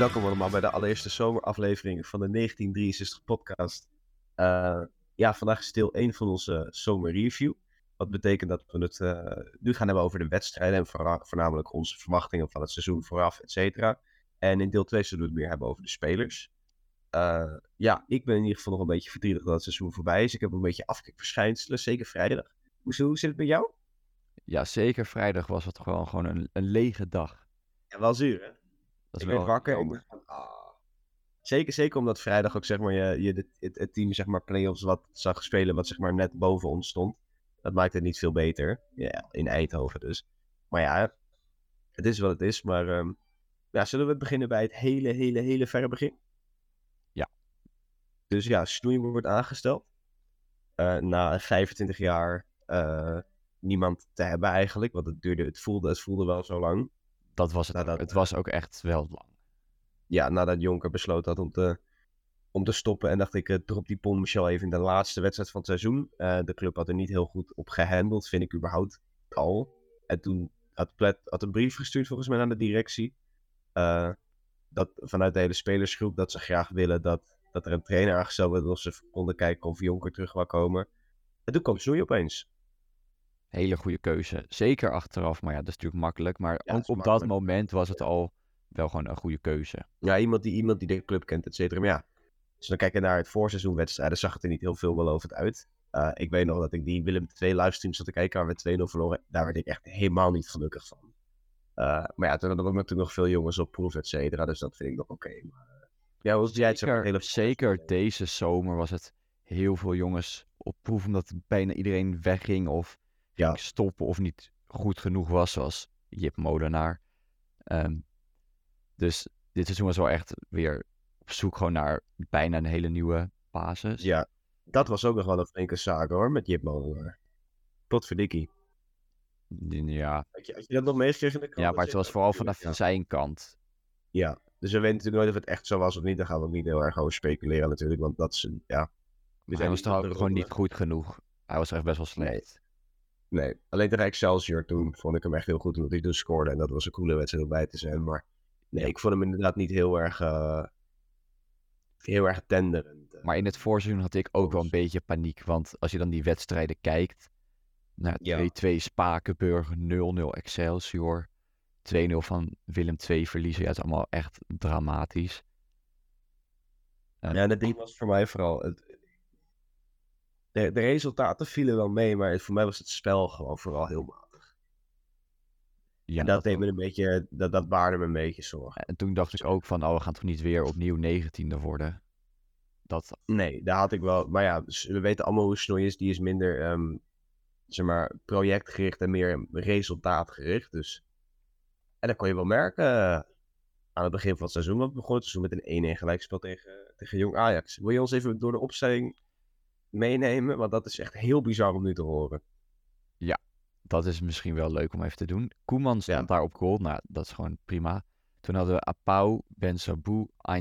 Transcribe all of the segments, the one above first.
Welkom allemaal bij de allereerste zomeraflevering van de 1963 podcast. Uh, ja, vandaag is deel 1 van onze zomerreview. Wat betekent dat we het uh, nu gaan hebben over de wedstrijden en voornamelijk onze verwachtingen van het seizoen vooraf, et cetera. En in deel 2 zullen we het meer hebben over de spelers. Uh, ja, ik ben in ieder geval nog een beetje verdrietig dat het seizoen voorbij is. Ik heb een beetje afkikverschijnselen, zeker vrijdag. Hoe, hoe zit het met jou? Ja, zeker vrijdag was het gewoon, gewoon een, een lege dag. Ja, wel zuur hè? Dat is ik wel wakker. Ah. Zeker, zeker omdat vrijdag ook zeg maar je, je het, het, team zeg maar playoffs wat zag spelen wat zeg maar net boven ons stond. Dat maakt het niet veel beter. Ja, in Eindhoven dus. Maar ja, het is wat het is. Maar um, ja, zullen we beginnen bij het hele, hele, hele verre begin? Ja. Dus ja, Snoei wordt aangesteld. Uh, na 25 jaar uh, niemand te hebben eigenlijk. Want het duurde, het voelde, het voelde wel zo lang. Dat was het. Nadat, het was ook echt wel lang. Ja, nadat Jonker besloot had om te, om te stoppen. En dacht ik, uh, drop die Pon Michel even in de laatste wedstrijd van het seizoen. Uh, de club had er niet heel goed op gehandeld, vind ik überhaupt al. En toen had Plet had een brief gestuurd volgens mij naar de directie. Uh, dat vanuit de hele spelersgroep dat ze graag willen dat, dat er een trainer aangesteld wordt. Dat ze konden kijken of Jonker terug wil komen. En toen kwam Snoei opeens. Hele goede keuze. Zeker achteraf, maar ja, dat is natuurlijk makkelijk. Maar ook op dat moment was het al wel gewoon een goede keuze. Ja, iemand die, iemand die de club kent, et cetera. Maar ja, als we dan kijken naar het voorseizoenwedstrijden, zag het er niet heel veel belovend uit. Uh, ik weet nog dat ik die Willem 2 livestream zat te kijken waar we 2-0 verloren. Daar werd ik echt helemaal niet gelukkig van. Uh, maar ja, toen hadden we natuurlijk nog veel jongens op proef, et cetera. Dus dat vind ik nog oké. Okay. Uh, ja, was jij het hele... zeker deze zomer was het heel veel jongens op proef omdat bijna iedereen wegging of ja. stoppen of niet goed genoeg was, zoals Jip Molenaar. Um, dus dit seizoen was wel echt weer op zoek gewoon naar bijna een hele nieuwe basis. Ja, dat was ook nog wel een flinke zaak hoor, met Jip Molenaar. Potverdikkie. Ja. Had je, had je dat nog meegekregen? Ja, maar het was vooral vanaf zijn kant. Ja, dus we weten natuurlijk nooit of het echt zo was of niet. Daar gaan we ook niet heel erg over speculeren natuurlijk, want dat is een, ja... hij was toch gewoon niet goed genoeg. Hij was echt best wel slecht. Nee, alleen tegen Excelsior toen vond ik hem echt heel goed omdat hij dus scoorde. En dat was een coole wedstrijd om bij te zijn. Maar nee, ik vond hem inderdaad niet heel erg, uh, heel erg tenderend. Maar in het voorseizoen had ik ook wel een beetje paniek. Want als je dan die wedstrijden kijkt. Nou, 2-2 Spakenburg, 0-0 Excelsior. 2-0 van Willem II verliezen. Ja, het is allemaal echt dramatisch. Uh, ja, dat ding was voor mij vooral. Het, de, de resultaten vielen wel mee, maar voor mij was het spel gewoon vooral heel matig. Ja, dat, deed me een beetje, dat, dat baarde me een beetje zorgen. En toen dacht ik ook van, oh, we gaan toch niet weer opnieuw negentiende worden? Dat... Nee, daar had ik wel. Maar ja, we weten allemaal hoe Snoei is. Die is minder, um, zeg maar, projectgericht en meer resultaatgericht. Dus. En dat kon je wel merken eh, aan het begin van het seizoen. Want we begonnen het seizoen met een 1-1 gelijkspel tegen, tegen Jong Ajax. Wil je ons even door de opstelling meenemen? Want dat is echt heel bizar om nu te horen. Ja, dat is misschien wel leuk om even te doen. Koeman stond daar op goal. Nou, dat is gewoon prima. Toen hadden we Apau, Ben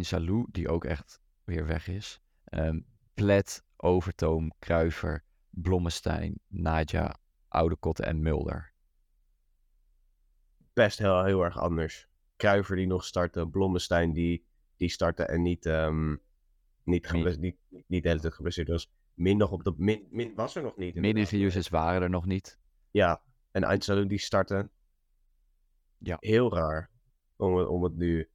Salou, die ook echt weer weg is. Um, Plet, Overtoom, Kruiver, Blommestein, Nadja, Oudekotte en Mulder. Best heel, heel erg anders. Kruiver die nog startte, Blommestein die, die startte en niet, um, niet, niet, niet, niet de hele tijd geblesseerd was. Min, nog op de, min, min was er nog niet. Mini-users waren er nog niet. Ja, en Eindsalon die starten. Ja. Heel raar om, om het nu,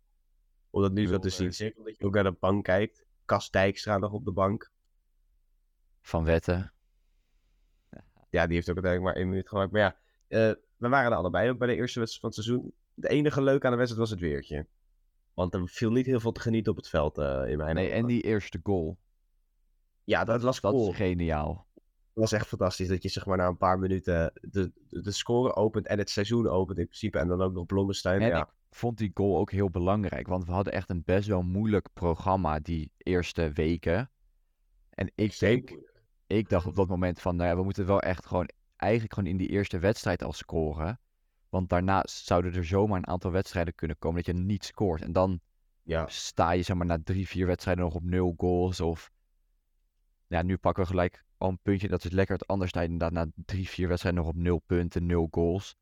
om dat nu zo te zien. Zeker omdat je ook naar de bank kijkt. Kas Dijkstra nog op de bank. Van Wetten. Ja, die heeft ook uiteindelijk maar één minuut gemaakt. Maar ja, uh, we waren er allebei ook bij de eerste wedstrijd van het seizoen. De enige leuke aan de wedstrijd was het weertje. Want er viel niet heel veel te genieten op het veld uh, in mijn Nee, en die eerste goal. Ja, dat was cool. Dat is geniaal. Het was echt fantastisch dat je zeg maar na een paar minuten de, de, score opent en het seizoen opent in principe. En dan ook nog Blommestein. En ja. ik vond die goal ook heel belangrijk. Want we hadden echt een best wel moeilijk programma die eerste weken. En ik denk, ik dacht op dat moment van, nou ja, we moeten wel echt gewoon, eigenlijk gewoon in die eerste wedstrijd al scoren. Want daarna zouden er zomaar een aantal wedstrijden kunnen komen dat je niet scoort. En dan ja. sta je zeg maar na drie, vier wedstrijden nog op nul goals of ja, nu pakken we gelijk al een puntje. Dat is lekker. Het anders sta je inderdaad na drie, vier wedstrijden nog op nul punten, nul goals.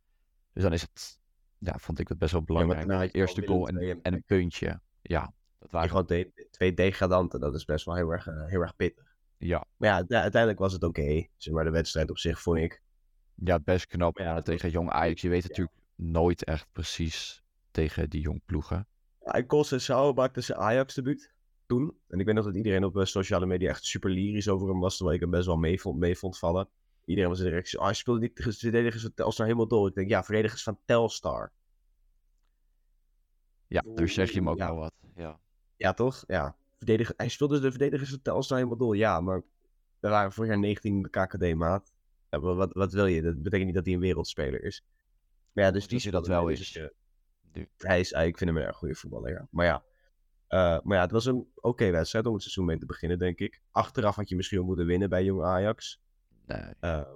Dus dan is het, ja, vond ik het best wel belangrijk. Ja, Eerste goal en, en een puntje. ja, dat waren gewoon de- twee degradanten, dat is best wel heel erg, eh, heel erg pittig. ja, Maar ja, uiteindelijk was het oké. Zeg maar, de wedstrijd op zich vond ik. ja, best knap ja, tegen jong Ajax. Je weet natuurlijk nooit echt precies tegen die jong ploegen. Ja, en Conceição maakte zijn Ajax-debuut toen. En ik weet nog dat iedereen op eh, sociale media echt super lyrisch over hem was, terwijl ik hem best wel mee vond, mee vond vallen. Iedereen was direct zo, ah, hij speelde niet tegen de verdedigers van Telstar helemaal door. Ik denk, ja, verdedigers van Telstar. Ja, daar zeg je hem ook Ja. wel wat. Ja. Ja, toch? Ja. Verdediger, hij speelde de verdedigers van Telstar helemaal door. Ja, maar er waren vorig jaar 19 in de KKD-maat. Ja, wat, wat wil je? Dat betekent niet dat hij een wereldspeler is. Maar ja, dus die Dat wel mee, is. dus, eh, hij is, ik vind hem een erg goede voetballer, ja. Maar ja, eh, maar ja het was een oké wedstrijd om het seizoen mee te beginnen, denk ik. Achteraf had je misschien wel moeten winnen bij Jong Ajax. Nee, Ehm,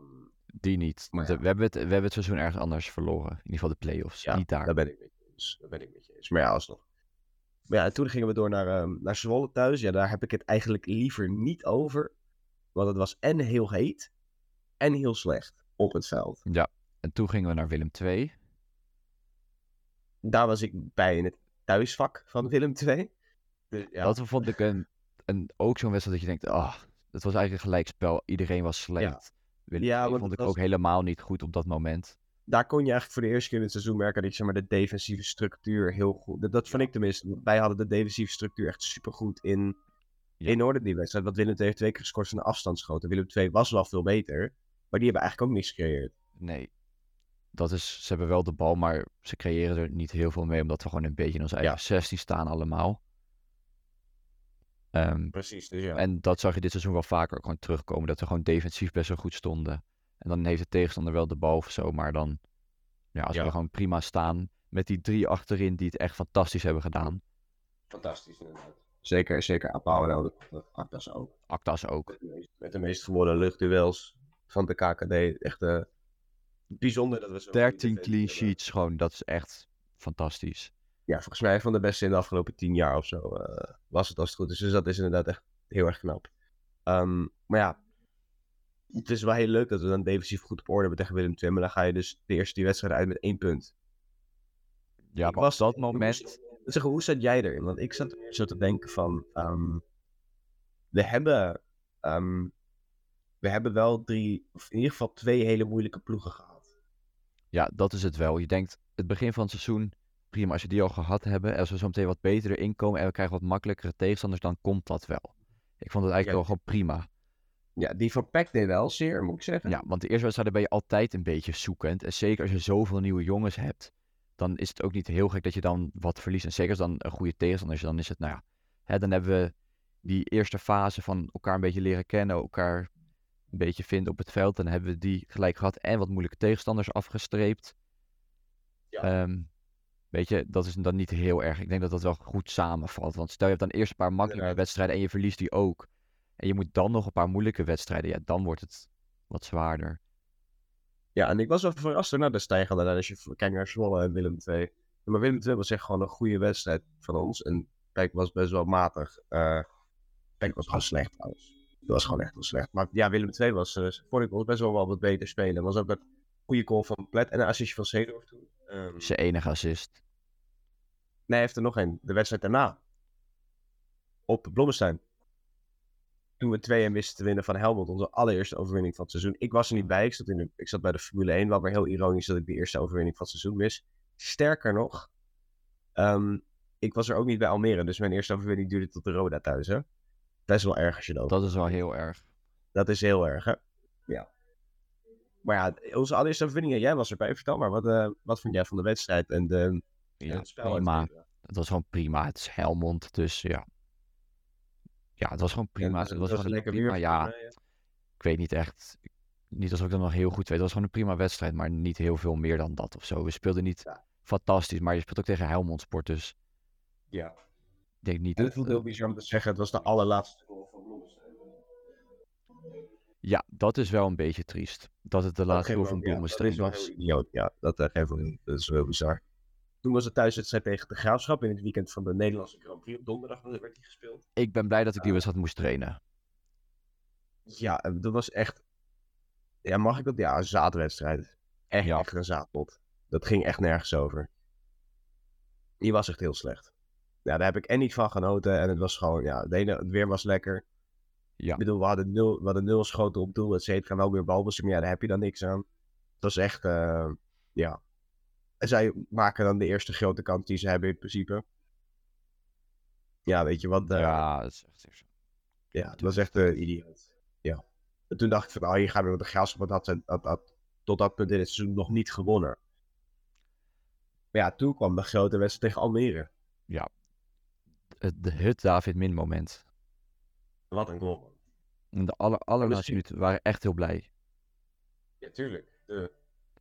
die niet. Maar ja. we, hebben het, we hebben het seizoen ergens anders verloren. In ieder geval de play-offs. ja, niet daar. daar ben ik met je eens. Daar ben ik met je eens. Maar ja, alsnog. Maar ja, en toen gingen we door naar, ehm, naar Zwolle thuis. Ja, daar heb ik het eigenlijk liever niet over. Want het was en heel heet en heel slecht op het veld. En toen gingen we naar Willem II. Daar was ik bij in het thuisvak van Willem II. Dus, ja, Dat vond ik een, een, ook zo'n wedstrijd dat je denkt, ah, het was eigenlijk een gelijkspel. Iedereen was slecht. Ja, want vond ik was- ook helemaal niet goed op dat moment. daar kon je eigenlijk voor de eerste keer in het seizoen merken dat je zeg maar, de defensieve structuur heel goed. Dat, dat vond ik tenminste. Wij hadden de defensieve structuur echt supergoed in, Ja. in orde die wedstrijd. Want Willem II heeft twee keer gescoord van de afstandsschoten. Willem II was wel veel beter. Maar die hebben eigenlijk ook niks gecreëerd. Nee. Dat is, ze hebben wel de bal, maar ze creëren er niet heel veel mee, omdat we gewoon een beetje in onze eigen Ja. 16 staan allemaal. Ehm, Precies, dus ja. En dat zag je dit seizoen wel vaker ook gewoon terugkomen. Dat we gewoon defensief best wel goed stonden. En dan heeft de tegenstander wel de bal of zo. Maar dan, ja, als we Ja. er gewoon prima staan. Met die drie achterin die het echt fantastisch hebben gedaan. Fantastisch inderdaad. Zeker, zeker Apau en Actas ook. Actas ook. Met de meest, met de meest gewonnen luchtduels van de KKD. Echt eh, bijzonder dat we zo... 13 goede clean sheets, gewoon. Dat is echt fantastisch. Ja, volgens mij van de beste in de afgelopen tien jaar of zo eh, was het als het goed is. Dus dat is inderdaad echt heel erg knap. Ehm, maar ja, het is wel heel leuk dat we dan defensief goed op orde hebben tegen Willem II. Maar dan ga je dus de eerste die wedstrijd uit met één punt. Ja, maar was- dat moment... Zeg, hoe zat jij erin? Want ik zat zo te denken van... ehm, we hebben... ehm, we hebben wel drie, of in ieder geval twee hele moeilijke ploegen gehad. Ja, dat is het wel. Je denkt, het begin van het seizoen... Prima, als we die al gehad hebben. en Als we zo meteen wat beter erin komen. En we krijgen wat makkelijkere tegenstanders. Dan komt dat wel. Ik vond het eigenlijk Ja. wel gewoon prima. Ja, die van deed wel zeer, moet ik zeggen. Ja, want de eerste wedstrijden ben je altijd een beetje zoekend. En zeker als je zoveel nieuwe jongens hebt, dan is het ook niet heel gek dat je dan wat verliest. En zeker als dan een goede tegenstander is, dan is het, nou ja, hè, dan hebben we die eerste fase van elkaar een beetje leren kennen, elkaar een beetje vinden op het veld. Dan hebben we die gelijk gehad en wat moeilijke tegenstanders afgestreept. Ja. Ehm, weet je, dat is dan niet heel erg. Ik denk dat dat wel goed samenvalt. Want stel je hebt dan eerst een paar makkelijke wedstrijden en je verliest die ook. En je moet dan nog een paar moeilijke wedstrijden. Ja, dan wordt het wat zwaarder. Ja, en ik was wel verrast naar de stijgende. En als je kijkt naar Zwolle en Willem II. Maar Willem II was echt gewoon een goede wedstrijd van ons. En Pek was best wel matig. Eh Pek was gewoon slecht trouwens. Dat was gewoon echt wel slecht. Maar ja, Willem II was, eh vond ik ons best wel wel wat beter spelen. Was ook een goede goal van Plet en een assistje van Seedorf toen. Ehm, Zijn enige assist. Nee, hij heeft er nog een. De wedstrijd daarna. Op Blommestein. Toen we 2-1 wisten te winnen van Helmond. Onze allereerste overwinning van het seizoen. Ik was er niet bij. Ik zat, in de, ik zat bij de Formule 1. Wat weer heel ironisch dat ik de eerste overwinning van het seizoen mis. Sterker nog. ehm, ik was er ook niet bij Almere. Dus mijn eerste overwinning duurde tot de Roda thuis. Hè? Best wel erg als je dat Dat is wel heel erg. Dat is heel erg, hè? Ja. Maar ja, onze allereerste overwinning. Jij was erbij. Vertel maar. Wat, eh, wat vond jij van de wedstrijd en, de, Ja, het spel? prima. Het was gewoon prima. Het is Helmond, dus ja. Ja, het was gewoon prima. En, het eh, was gewoon lekker prima, weer. ja. Ik weet niet echt. Niet alsof ik dat nog heel goed weet. Het was gewoon een prima wedstrijd, maar niet heel veel meer dan dat of zo. We speelden niet fantastisch, maar je speelt ook tegen Helmond Sport, dus Ja. ik denk niet En het voelt heel bizar om te zeggen, het was de allerlaatste goal van Blommestein. Ja, dat is wel een beetje triest. Dat het de laatste goal van Dat is wel was. heel idioot, ja. Dat uh, geeft. Dat is wel bizar. Toen was het thuiswedstrijd tegen de Graafschap in het weekend van de Nederlandse Grand Prix. Op donderdag werd die gespeeld. Ik ben blij dat ik die wedstrijd moest trainen. Ja, en dat was echt... Ja, mag ik dat? Ja, een zaadwedstrijd. Echt, Ja. echt een zaadpot. Dat ging echt nergens over. Die was echt heel slecht. ja, daar heb ik en niet van genoten. En het was gewoon, ja, het, ene, het weer was lekker. Ja. Ik bedoel, we hadden nul, we hadden nul schoten op doel, et cetera. Wel weer balbezit, maar ja, daar heb je dan niks aan. Het was echt, eh, ja. En zij maken dan de eerste grote kans die ze hebben in principe. Ja, weet je wat? eh, ja, dat is echt zo. ja, het was echt een idioot. Ja. En toen dacht ik van, oh, hier gaan we met de graafschap. Want dat, dat, dat, tot dat punt in het seizoen nog niet gewonnen. Maar ja, toen kwam de grote wedstrijd tegen Almere. Het, de, het David Min moment. Wat een goal. En De aller, allerlaatste minuten waren echt heel blij. Ja, tuurlijk. De,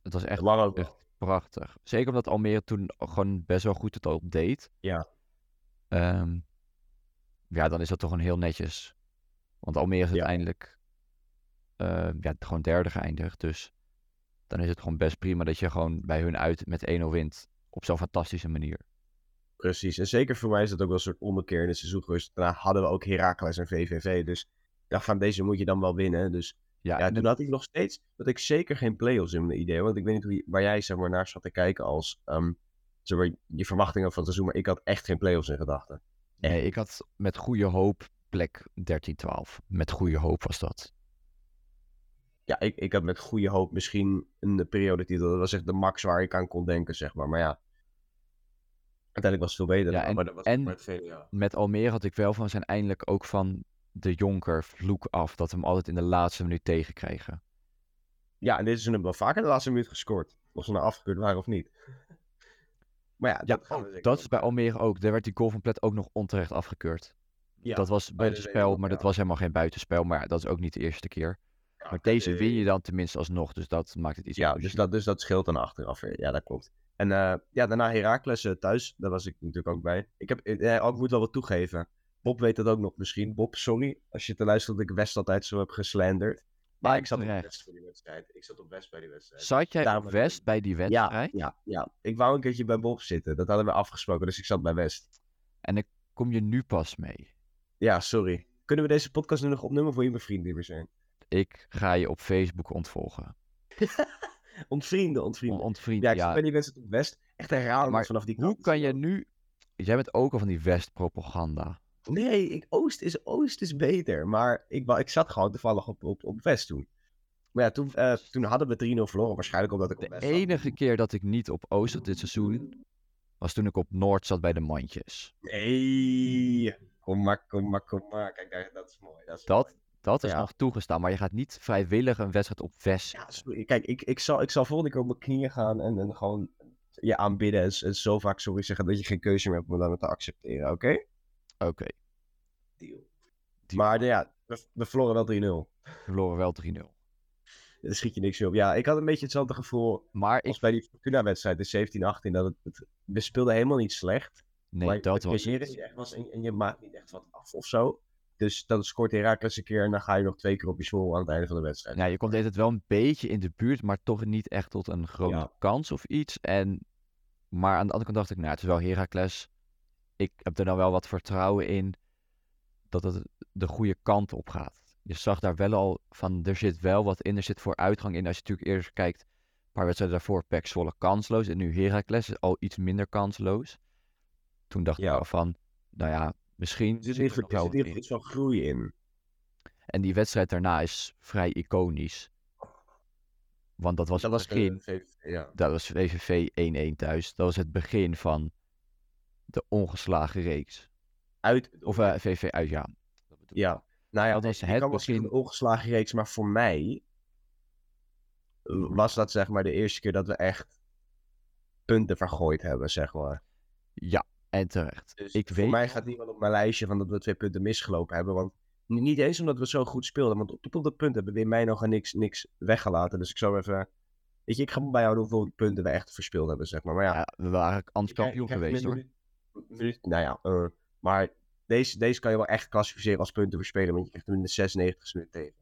Het was echt, lang ook echt. Prachtig. Zeker omdat Almere toen gewoon best wel goed het al deed. Ja. Ehm, ja, dan is dat toch gewoon heel netjes. Want Almere is Ja. uiteindelijk eh, ja, gewoon derde geëindigd. Dus dan is het gewoon best prima dat je gewoon bij hun uit met 1-0 wint. Op zo'n fantastische manier. Precies. En zeker voor mij is dat ook wel een soort ommekeer in de seizoenrust. Daarna hadden we ook Heracles en VVV. Dus ik dacht van, deze moet je dan wel winnen. Dus Ja, ja, en toen had ik nog steeds, dat ik zeker geen play-offs in mijn idee. Want ik weet niet hoe je- waar jij zeg maar, naar zat te kijken als ehm, zeg maar, je verwachtingen van het seizoen. Maar ik had echt geen play-offs in gedachten. nee, ik had met goede hoop plek 13-12. Met goede hoop was dat. Ja, ik, ik had met goede hoop misschien een periodetitel. Dat was echt de max waar ik aan kon denken, zeg maar. Maar ja, uiteindelijk was het veel beter. Ja, en- maar dat was en-. Met Almere had ik wel van zijn eindelijk ook van de Jonker vloek af. Dat we hem altijd in de laatste minuut tegenkrijgen. Ja, en dit is hem wel vaker de laatste minuut gescoord. Of ze nou afgekeurd waren of niet. Maar ja, Ja, dat, is bij. Almere ook. Daar werd die goal van Plet ook nog onterecht afgekeurd. Ja, dat was de buitenspel, maar dat was helemaal geen buitenspel. Maar dat is ook niet de eerste keer. Maar deze win je dan tenminste alsnog, dus dat maakt het iets Ja, dus dat, dus dat scheelt dan achteraf weer. Ja, dat klopt. En eh, ja, daarna Heracles eh, thuis. Daar was ik natuurlijk ook bij. Ik, heb, eh, ik moet wel wat toegeven. Bob weet dat ook nog misschien. Bob, sorry als je te luisteren dat ik West altijd zo heb geslanderd. Maar ik zat op. West voor die wedstrijd. Ik zat op West bij die wedstrijd. Zat jij Daarom op ik- West bij die Ja, wedstrijd? ja, ja. Ik wou een keertje bij Bob zitten. Dat hadden we afgesproken, dus ik zat bij West. En dan kom je nu pas mee. Ja, sorry. Kunnen we deze podcast nu nog opnemen wil je mijn vriend niet meer zijn? Ik ga je op Facebook ontvolgen. Ontvrienden, On ontvrienden. ontvriend, Ja, ik ja. bij die wedstrijd op West. Echt Maar vanaf die Hoe kant. kan je nu... Jij bent ook al van die West-propaganda. Nee, ik, Oost, is, Oost is beter. Maar ik, ik zat gewoon toevallig op, op, op West toen. Maar ja, toen, eh, toen hadden we 3-0 verloren. Waarschijnlijk omdat ik op De enige keer dat ik niet op Oost zat dit seizoen... was toen ik op Noord zat bij de mandjes. Nee. Kom maar, kom maar, kom maar. Kijk, dat is mooi. Dat is Dat, mooi. dat is Ja. nog toegestaan, maar je gaat niet vrijwillig een wedstrijd op West Ja, sorry. Kijk, ik, ik, zal, ik zal volgende keer op mijn knieën gaan en, en gewoon je aanbidden. En zo vaak sorry zeggen dat je geen keuze meer hebt om dat te accepteren, oké? Oké, Deal. Maar ja, we, we verloren wel 3-0. we verloren wel 3-0. Daar schiet je niks op. Ja, ik had een beetje hetzelfde gevoel Maar als ik... bij die Fortuna-wedstrijd, de 17-18. Dat het, het, we speelden helemaal niet slecht. Nee, maar dat was het. echt was en, en je maakt niet echt wat af of zo. Dus dan scoort Herakles een keer en dan ga je nog twee keer op je smoel aan het einde van de wedstrijd. Ja, je komt het wel een beetje in de buurt, maar toch niet echt tot een grote Ja. kans of iets. En, maar aan de andere kant dacht ik, nou, het is wel Heracles. Ik heb er nou wel wat vertrouwen in dat het de goede kant op gaat. Je zag daar wel al van, er zit wel wat in, er zit vooruitgang in. Als je natuurlijk eerst kijkt, een paar wedstrijden daarvoor, PEC Zwolle kansloos. En nu Heracles is al iets minder kansloos. Toen dacht Ja. ik wel van, nou ja, misschien Er zit, er er wel zit iets van groei in. En die wedstrijd daarna is vrij iconisch. Want dat was dat het was begin. de VVV, ja. Dat was VVV 1-1 thuis. Dat was het begin van de ongeslagen reeks. Uit, Of eh VV uit, ja. Ja. Nou ja, Dat was ik het begin- een ongeslagen reeks, maar voor mij was dat zeg maar de eerste keer dat we echt punten vergooid hebben, zeg maar. Ja, en terecht. Dus ik voor weet mij gaat niet wel op mijn lijstje van dat we twee punten misgelopen hebben. Want niet eens omdat we zo goed speelden. Want op, op dat punt hebben we in mij nog niks, niks weggelaten. Dus ik zou even. Weet je, ik ga bijhouden hoeveel punten we echt verspeeld hebben, zeg maar. Maar ja, Ja, we waren anders kampioen geweest hoor. Nou ja, eh, maar deze, deze kan je wel echt klassificeren als punten verspelen. Want je krijgt hem in de 96 minuut tegen.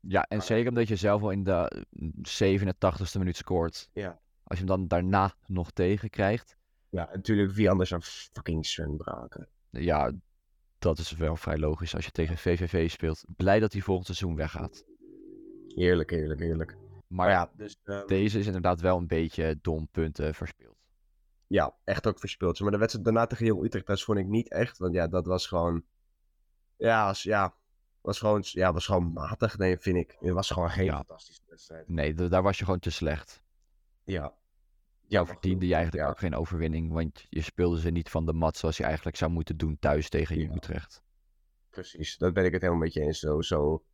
Ja, en Maar- zeker omdat je zelf al in de mm, 87ste minuut scoort. Ja. Als je hem dan daarna nog tegenkrijgt. Ja, natuurlijk wie anders dan fucking Sven Braken. Ja, dat is wel vrij logisch als je tegen VVV speelt. Blij dat hij volgend seizoen weggaat. Heerlijk, heerlijk, heerlijk. Maar Maar ja, dus... ehm, deze is inderdaad wel een beetje dom punten verspeeld. Ja, echt ook verspeeld. Maar de wedstrijd daarna tegen Jong Utrecht, dat vond ik niet echt. Want ja, dat was gewoon... Ja, was, ja, was gewoon, ja, was gewoon matig, nee, vind ik. Het was gewoon geen Ja. fantastische wedstrijd. Nee, daar was je gewoon te slecht. Ja. Ja, maar verdiende je eigenlijk ja. ook geen overwinning, want je speelde ze niet van de mat zoals je eigenlijk zou moeten doen thuis tegen Jong. Utrecht. Precies, dat ben ik het helemaal met je eens. Zo, zo,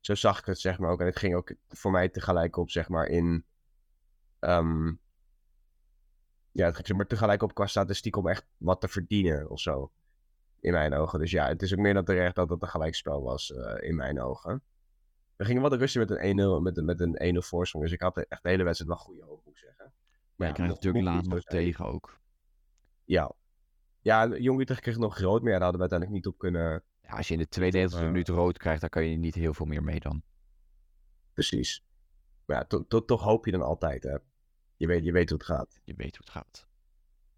zo zag ik het, zeg maar ook. En het ging ook voor mij tegelijk op, zeg maar, in... ehm, ja, het maar tegelijk op qua statistiek om echt wat te verdienen of zo. In mijn ogen. Dus ja, het is ook meer dan terecht dat het een gelijkspel was, eh, in mijn ogen. We gingen wat rusten met een 1-0 met, een- met een 1-0 voorsprong. Dus ik had echt de hele wedstrijd wel goede hoop, moet ik zeggen. Maar je krijgt natuurlijk laat nog tegen ook. Ja. Ja, Jong Utrecht kreeg nog rood, maar ja, daar hadden we uiteindelijk niet op kunnen... Ja, als je in de 92e eh, minuut rood krijgt, dan kan je niet heel veel meer mee dan. Precies. Maar ja, to- to- toch hoop je dan altijd, hè. Je weet, je weet hoe het gaat. Je weet hoe het gaat.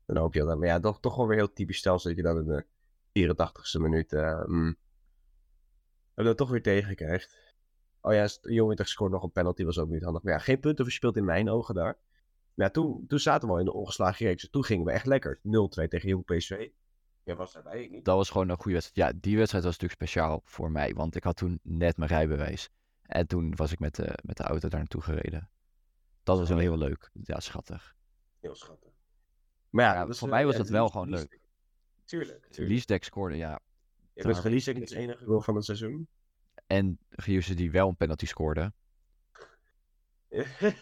Dan hoop je dan. Maar ja, toch, toch wel weer heel typisch stelsel dat je dan in de 84ste minuut... eh mm, dat het toch weer tegenkrijgt. Oh ja, st- Jong Utrecht scoort nog een penalty, was ook niet handig. Maar ja, geen punten verspeeld in mijn ogen daar. Maar ja, toen, toen zaten we al in de ongeslagen reeks. Toen gingen we echt lekker. 0-2 tegen Jong PSV. Jij was daarbij, niet. Dat was gewoon een goede wedstrijd. Ja, die wedstrijd was natuurlijk speciaal voor mij, want ik had toen net mijn rijbewijs. En toen was ik met de, met de auto daar naartoe gereden. Dat was wel heel leuk. Ja, schattig. Heel schattig. Maar ja, was, voor mij was dat wel gewoon leuk. Tuurlijk, tuurlijk. Liesdek scoorde, ja. Dat is Liesdek het enige goal van het seizoen. En Giusse die wel een penalty scoorde.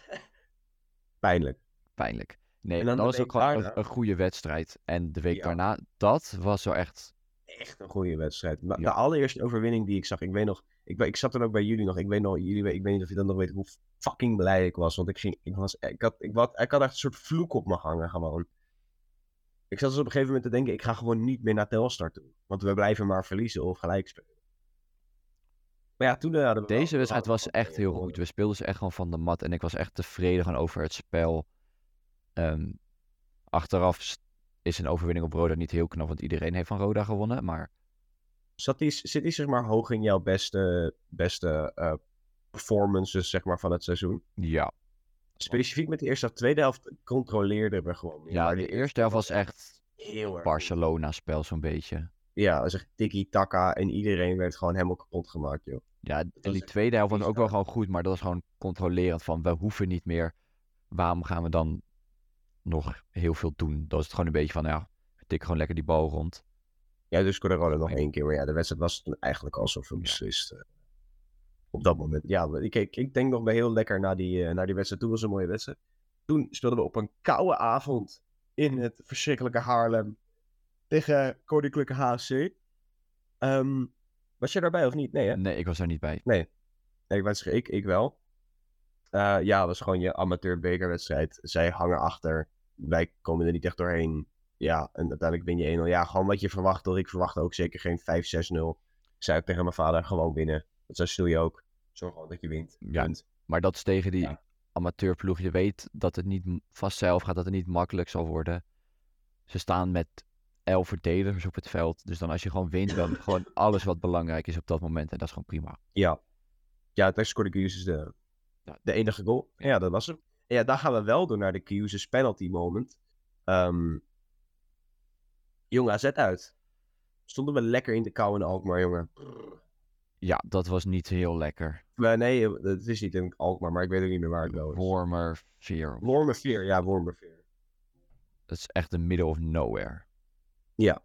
Pijnlijk. Pijnlijk. Nee, En dan dat was ook gewoon een, een goede wedstrijd. En de week Ja. daarna, dat was wel echt... Echt een goede wedstrijd. Ja. De allereerste overwinning die ik zag, ik weet nog, ik, ik zat er ook bij jullie nog, ik weet nog, jullie, ik weet niet of je dat nog weet, hoe fucking blij ik was. Want ik ging, ik was, ik had, ik, wat, ik had echt een soort vloek op me hangen gewoon. Ik zat dus op een gegeven moment te denken, ik ga gewoon niet meer naar Telstar toe. Want we blijven maar verliezen of gelijk spelen. Maar ja, toen eh, hadden we Deze we wedstrijd was echt heel goed. We speelden ze echt gewoon van de mat. En ik was echt tevreden gewoon over het spel. Ehm, achteraf is een overwinning op Roda niet heel knap, want iedereen heeft van Roda gewonnen. Maar Zat die, zit die zeg maar hoog in jouw beste, beste eh, performances zeg maar van het seizoen? ja, Specifiek met de eerste of tweede helft controleerden we gewoon ja de eerste helft was echt heel erg. Barcelona-spel zo'n beetje. Ja, dat is echt tiki-taka en iedereen werd gewoon helemaal kapot gemaakt, joh. Ja, en die tweede helft was ook wel gewoon goed, maar dat was gewoon controlerend van we hoeven niet meer. Waarom gaan we dan nog heel veel doen? Dat was het gewoon een beetje van ja, tik gewoon lekker die bal rond. Ja, dus Roda nog één keer. Maar ja, de wedstrijd was toen eigenlijk al zoveel beslist. eh, op dat moment. Ja, ik, ik, ik denk nog bij heel lekker naar die, eh, naar die wedstrijd. Toen was een mooie wedstrijd. Toen speelden we op een koude avond in het verschrikkelijke Haarlem tegen Koninklijke HC. Ehm, was je daarbij of niet? Nee, hè? Nee, ik was daar niet bij. Nee, ik, was, ik, ik wel. Eh, ja, het was gewoon je amateur bekerwedstrijd. Zij hangen achter. Wij komen er niet echt doorheen. Ja, en uiteindelijk win je 1-0. Ja, gewoon wat je verwacht. Hoor. Ik verwacht ook zeker geen 5-6-0. Ik zei ook tegen mijn vader, gewoon winnen. Dat stil je ook. Zorg gewoon dat je wint. Ja. Punt. Maar dat is tegen die Ja. amateurploeg. Je weet dat het niet vast zelf gaat, dat het niet makkelijk zal worden. Ze staan met elf verdedigers op het veld. Dus dan als je gewoon wint, dan gewoon alles wat belangrijk is op dat moment. En dat is gewoon prima. Ja. Ja, daar scoorde Kiyusis de, de enige goal. Ja, dat was hem. En ja, dan gaan we wel door naar de Kiyusis penalty moment. Ehm jong AZ uit. Stonden we lekker in de kou in Alkmaar, jongen. Ja, dat was niet heel lekker. Maar nee, het is niet in Alkmaar, maar ik weet ook niet meer waar het wel is. Wormer, veer. Wormerveer, ja, Wormerveer. Dat is echt de middle of nowhere. Ja.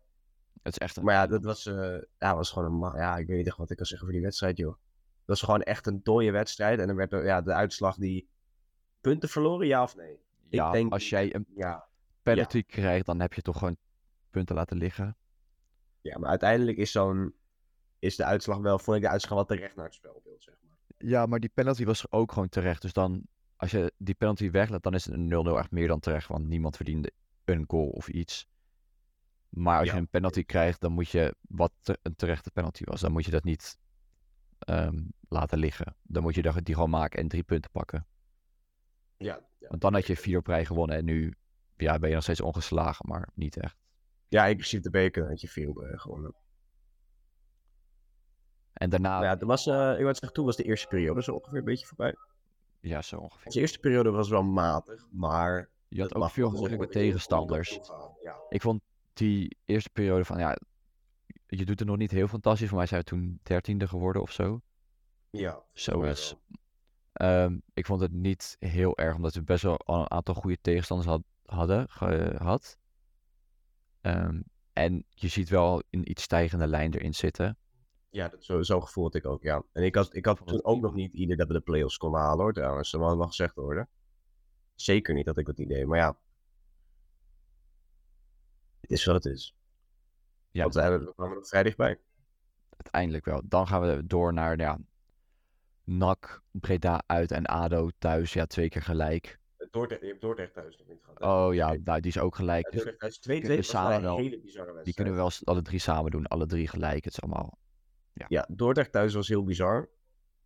Het is echt een... Maar ja, dat was, eh, ja, was gewoon een... Ja, ik weet niet echt wat ik kan zeggen voor die wedstrijd, joh. Dat was gewoon echt een dode wedstrijd. En dan werd er, ja, de uitslag die... Punten verloren, ja of nee? ja, denk- als jij een Ja. penalty krijgt, dan heb je toch gewoon punten laten liggen. Ja, maar uiteindelijk is zo'n... Is de uitslag wel... Vond ik de uitslag wel terecht naar het spelbeeld, zeg maar. Ja, maar die penalty was ook gewoon terecht. Dus dan, als je die penalty weglaat, dan is het een 0-0 echt meer dan terecht. Want niemand verdiende een goal of iets. Maar als Ja. je een penalty krijgt, dan moet je, wat te- een terechte penalty was, dan moet je dat niet ehm, laten liggen. Dan moet je die gewoon maken en drie punten pakken. Ja. Ja, Want dan had je vier op rij gewonnen en nu ja, ben je nog steeds ongeslagen, maar niet echt. Ja in principe de beker had je veel eh, gewonnen. En daarna, ja, dat was, eh, ik wou zeggen, toen was de eerste periode zo ongeveer een beetje voorbij. ja, zo ongeveer. De eerste periode was wel matig, maar Je had ook veel moeilijke moet tegenstanders. Ja. Ik vond die eerste periode van, ja, je doet het nog niet heel fantastisch. Voor mij zijn we toen dertiende geworden of zo. ja, Zo is. Ehm, ik vond het niet heel erg, omdat we best wel een aantal goede tegenstanders had, hadden gehad. Ehm, en je ziet wel een iets stijgende lijn erin zitten. Ja, dat, zo, zo gevoel had ik ook, ja. En ik had, ik had toen ook nog niet idee dat we de play-offs konden halen, hoor, trouwens. Dat mag wel gezegd worden. Zeker niet dat ik dat idee, maar ja. Het is wat het is. Ja, Want we we kwamen er vrij dichtbij. uiteindelijk wel. Dan gaan we door naar ja, NAC, Breda uit en ADO thuis. Ja, twee keer gelijk. Dordrecht, je hebt Dordrecht thuis nog niet gehad. hè? Oh ja, nou, die is ook gelijk. Ja, Dus Dordrecht thuis 2-2 kunnen we was wel een hele bizarre wedstrijd. die kunnen we wel alle drie samen doen. Alle drie gelijk. Het is allemaal... Ja, Dordrecht thuis was heel bizar.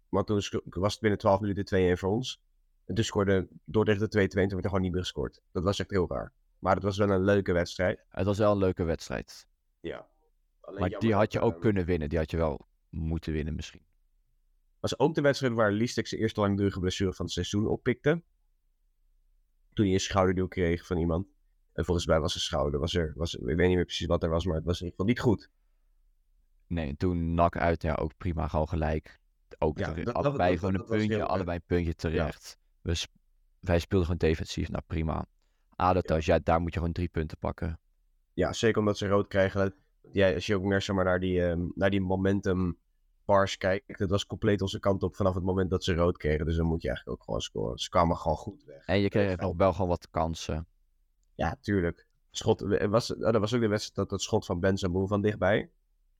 Want toen was het binnen 12 minuten 2-1 voor ons. En toen scoorde Dordrecht de 2-2 en toen werd er gewoon niet meer gescoord. Dat was echt heel raar. Maar het was wel een leuke wedstrijd. Het was wel een leuke wedstrijd. Ja. Alleen Maar die had je ook kunnen winnen. Die had je wel moeten winnen misschien. was ook de wedstrijd waar Listek zijn eerste langdurige blessure van het seizoen oppikte. Toen hij een schouderduw kreeg van iemand. En volgens mij was zijn schouder, was er, was, ik weet niet meer precies wat er was, maar het was in ieder geval niet goed. Nee, en toen NAC uit. Ja, ook prima. Gewoon gelijk. Ook Ja, dat- allebei dat- gewoon dat een puntje. allebei een puntje terecht. We sp- wij speelden gewoon defensief. Nou, prima. Ja, daar moet je gewoon drie punten pakken. Ja, zeker omdat ze rood krijgen. Ja, als je ook zeg maar, naar, die, ehm, naar die momentum bars kijkt, dat was compleet onze kant op vanaf het moment dat ze rood kregen. Dus dan moet je eigenlijk ook gewoon scoren. Ze kwamen gewoon goed weg. En je kreeg nog wel gewoon wat kansen. Ja, tuurlijk. Schot, er was, oh, dat was ook de wedstrijd dat het schot van Benzaboo van dichtbij.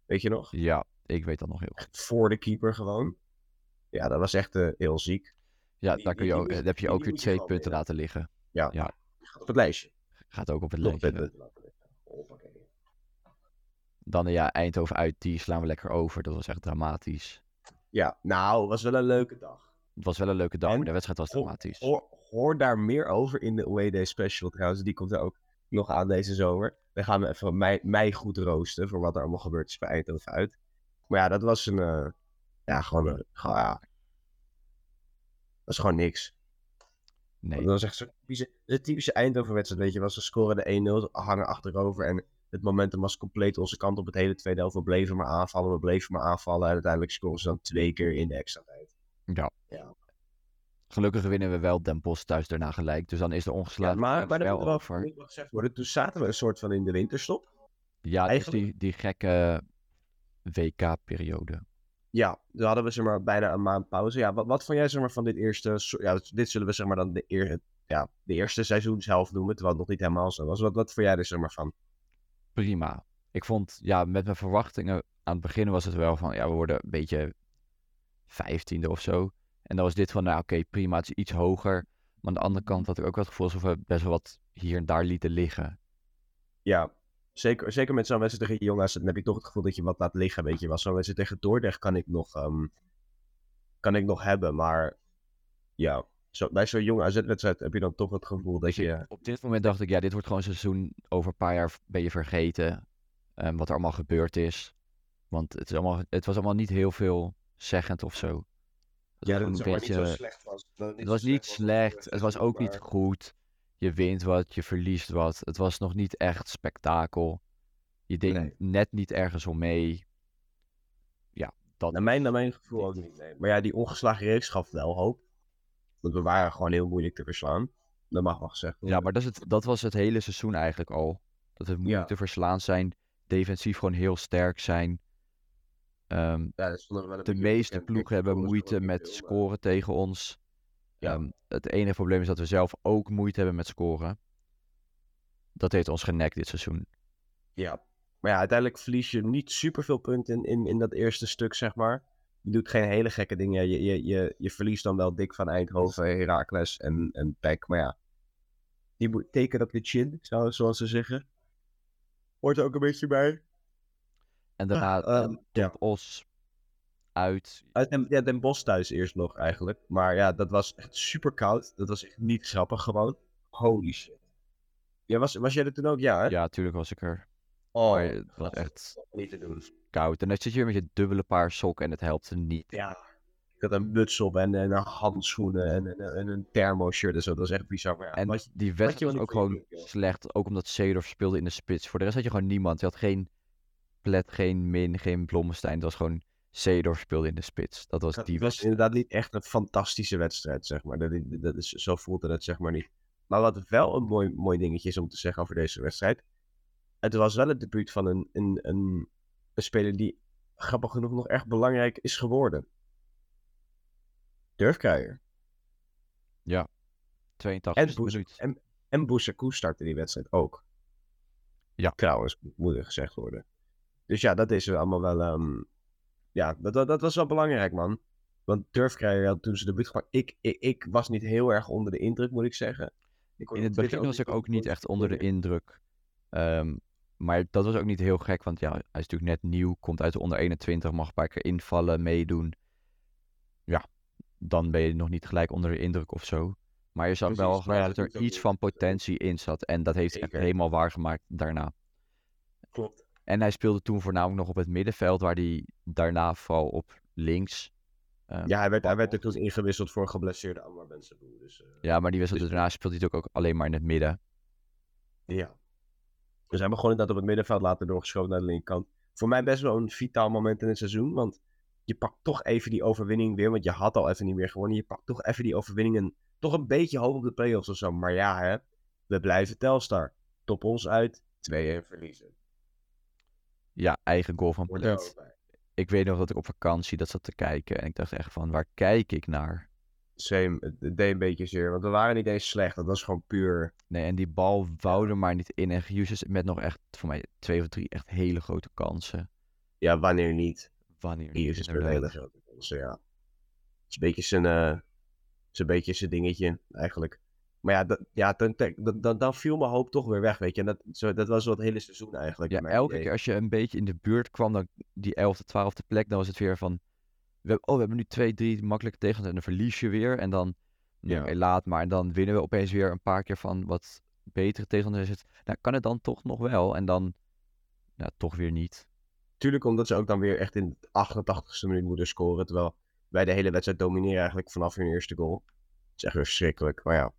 Weet je nog? Ja, ik weet dat nog heel goed. Voor de keeper gewoon. Ja, dat was echt eh, heel ziek. Ja, Die- daar kun je ook, heb je ook weer twee punten laten liggen. Ja. Ja. Gaat op het lijstje. Gaat ook op het lijstje. Dan ja, Eindhoven uit, die slaan we lekker over. Dat was echt dramatisch. Ja, nou, het was wel een leuke dag. Het was wel een leuke dag, En maar de wedstrijd was dramatisch. hoor, hoor daar meer over in de Day Special trouwens. Die komt er ook nog aan deze zomer. We gaan even mij, mij goed roosten voor wat er allemaal gebeurd is bij Eindhoven uit. Maar ja, dat was een... eh, ja, gewoon een... gewoon, ja, dat is gewoon niks. Nee, Dat was echt zo'n typische, de typische Eindhoven-wedstrijd, weet je. Was ze scoren de 1-0, hangen achterover en het momentum was compleet onze kant op het hele tweede helft. We bleven maar aanvallen, we bleven maar aanvallen en uiteindelijk scoren ze dan twee keer in de extra tijd. ja. Ja. Gelukkig winnen we wel Den Bosch thuis daarna gelijk. Dus dan is de Ja, ongeslagen maar, maar dat wel moet wel gezegd worden. Toen zaten we een soort van in de winterstop. Ja, eigenlijk- die, die gekke WK-periode. Ja, toen hadden we zeg maar bijna een maand pauze. Ja, wat, wat vond jij zeg maar van dit eerste... Ja, dit zullen we zeg maar dan de, eer, ja, de eerste seizoenshelft noemen, terwijl het nog niet helemaal zo was. Wat, wat vond jij er zeg maar van? Prima. Ik vond, ja, met mijn verwachtingen aan het begin was het wel van, ja, we worden een beetje vijftiende of zo. En dan was dit van, nou oké, prima, het is iets hoger. Maar aan de andere kant had ik ook wel het gevoel alsof we best wel wat hier en daar lieten liggen. Ja, zeker, zeker met zo'n wedstrijd tegen jongens, dan heb je toch het gevoel dat je wat laat liggen, weet je wel. Zo'n wedstrijd tegen Dordrecht kan ik nog, ehm, kan ik nog hebben, maar ja, zo, bij zo'n jonge AZ-wedstrijd heb je dan toch het gevoel dat je... Op dit moment dacht ik, ja, dit wordt gewoon een seizoen. Over een paar jaar ben je vergeten ehm, wat er allemaal gebeurd is. Want het, is allemaal, het was allemaal niet heel veel zeggend of zo. Het Ja, dat het beetje, niet zo slecht was. Dat het het was niet slecht, het was ook niet goed. Je wint wat, je verliest wat. Het was nog niet echt spektakel. Je deed Nee. net niet ergens om mee. Ja, dat. Naar mijn, naar mijn gevoel ook niet, nee. Maar ja, die ongeslagen reeks gaf wel hoop. Want we waren gewoon heel moeilijk te verslaan. Dat mag wel gezegd worden. Ja, maar dat, is het, dat was het hele seizoen eigenlijk al. Dat we moeilijk Ja. te verslaan zijn. Defensief gewoon heel sterk zijn. Ehm, Ja, wel de meeste ploegen hebben moeite met maar- scoren tegen ons. Ja. Ehm, het enige probleem is dat we zelf ook moeite hebben met scoren. Dat heeft ons genekt dit seizoen. Ja. Maar ja, uiteindelijk verlies je niet superveel punten in, in, in dat eerste stuk, zeg maar. Je doet geen hele gekke dingen. Je, je, je, je verliest dan wel dik van Eindhoven, Heracles en, en PEC. Maar ja, die moet- teken op de chin, zo, zoals ze zeggen. Hoort er ook een beetje bij. En daarna Ah, ehm, ja. Os uit. Uit Den, ja, Den Bosch thuis eerst nog eigenlijk. Maar ja, dat was echt super koud. Dat was echt niet grappig gewoon. Holy shit. Ja, was, was jij er toen ook? Ja, hè? Ja, tuurlijk was ik er. Oh, maar het was echt Niet te doen. koud. En dan zit je weer met je dubbele paar sokken en het helpt er niet. Ja. Ik had een muts op en, en een handschoenen en, en, en een thermo-shirt en zo. Dat was echt bizar. Maar ja, En wat die wedstrijd was ook gewoon slecht. Ook omdat Seedorf speelde in de spits. Voor de rest had je gewoon niemand. Je had geen Plet, geen Min, geen Blommestein. Het was gewoon Seedorf speelde in de spits. Dat was Het die was inderdaad niet echt een fantastische wedstrijd, zeg maar. Dat, is- dat is, zo voelde het zeg maar niet. Maar wat wel een mooi, mooi dingetje is om te zeggen over deze wedstrijd. Het was wel het debuut van een, een, een, een speler die grappig genoeg nog echt belangrijk is geworden. Durfkruijer. 82 En Boes- minuut. En, en Boussakou startte die wedstrijd ook. Ja. Trouwens, moet er gezegd worden. Dus ja, dat is allemaal wel... ehm, ja, dat, dat, dat was wel belangrijk, man. Want Durfkruijer had toen ze debuut gemaakt. Ik, ik, ik was niet heel erg onder de indruk, moet ik zeggen. Ik In het begin was ik ook niet echt onder de indruk. Ehm, maar dat was ook niet heel gek, want ja, hij is natuurlijk net nieuw, komt uit de onder 21, mag een paar keer invallen, meedoen. Ja, dan ben je nog niet gelijk onder de indruk of zo. Maar je zag Precies, wel gelijk dat er ook iets van potentie in zat. En dat heeft hij echt helemaal waargemaakt daarna. Klopt. En hij speelde toen voornamelijk nog op het middenveld, waar hij daarna vooral op links. ehm, Ja, hij werd, hij werd er ingewisseld voor geblesseerde Bensaboe. Dus, eh, Ja, maar die wedstrijd Dus- daarna speelde hij het ook alleen maar in het midden. Ja. Dus hij begon inderdaad op het middenveld, later doorgeschoven naar de linkerkant. Voor mij best wel een vitaal moment in het seizoen, want je pakt toch even die overwinning weer, want je had al even niet meer gewonnen. Je pakt toch even die overwinning en toch een beetje hoop op de play-offs of zo. Maar ja, hè, we blijven Telstar. Top ons uit, 2-1 verliezen. Ja, eigen goal van bij. ik weet nog dat ik op vakantie dat zat te kijken. En ik dacht echt van, waar kijk ik naar? Same, het, deed een beetje zeer, want we waren niet eens slecht. Dat was gewoon puur... Nee, en die bal wou er maar niet in. En Hughes met nog echt, voor mij, twee of drie echt hele grote kansen. Ja, wanneer niet? Wanneer niet, is een hele grote kans, ja. Het is een beetje zijn, eh, is een beetje zijn dingetje, eigenlijk. Maar ja, dat, ja dan, dan, dan, viel mijn hoop toch weer weg, weet je. En dat, zo, dat was wel het hele seizoen eigenlijk. Ja, elke idee. keer als je een beetje in de buurt kwam, dan die 11e, 12e plek, dan was het weer van... We, oh, we hebben nu twee, drie makkelijke tegenstanders en dan verlies je weer. En dan, nou, Ja. oké, laat maar. En dan winnen we opeens weer een paar keer van wat betere tegenstanders. Het, nou, kan het dan toch nog wel? En dan, nou, toch weer niet. Tuurlijk omdat ze ook dan weer echt in de 88ste minuut moeten scoren. Terwijl wij de hele wedstrijd domineren eigenlijk vanaf hun eerste goal. Dat is echt weer verschrikkelijk. Maar ja,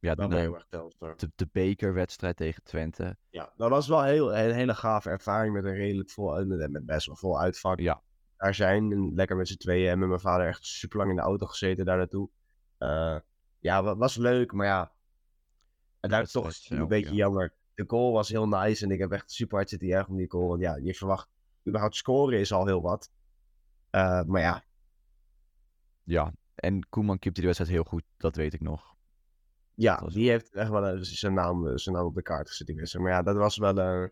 Ja, heel erg Telstar. de, de bekerwedstrijd tegen Twente. Ja, dat was wel heel, een hele gave ervaring met een redelijk vol, met met best wel vol uitvak. Ja, daar zijn. En lekker met z'n tweeën. En met mijn vader echt super lang in de auto gezeten daar naartoe. Eh, ja, wa- was leuk, maar ja. En daar is toch een beetje ja. jammer. De goal was heel nice en ik heb echt super hard zitten juichen om die goal. Want ja, je verwacht, überhaupt scoren is al heel wat. Eh, maar ja, ja. En Koeman keepte die wedstrijd heel goed, dat weet ik nog. ja was die heeft echt wel eh, zijn naam, zijn naam op de kaart gezet. Die wedstrijd. Maar ja, dat was wel. eh,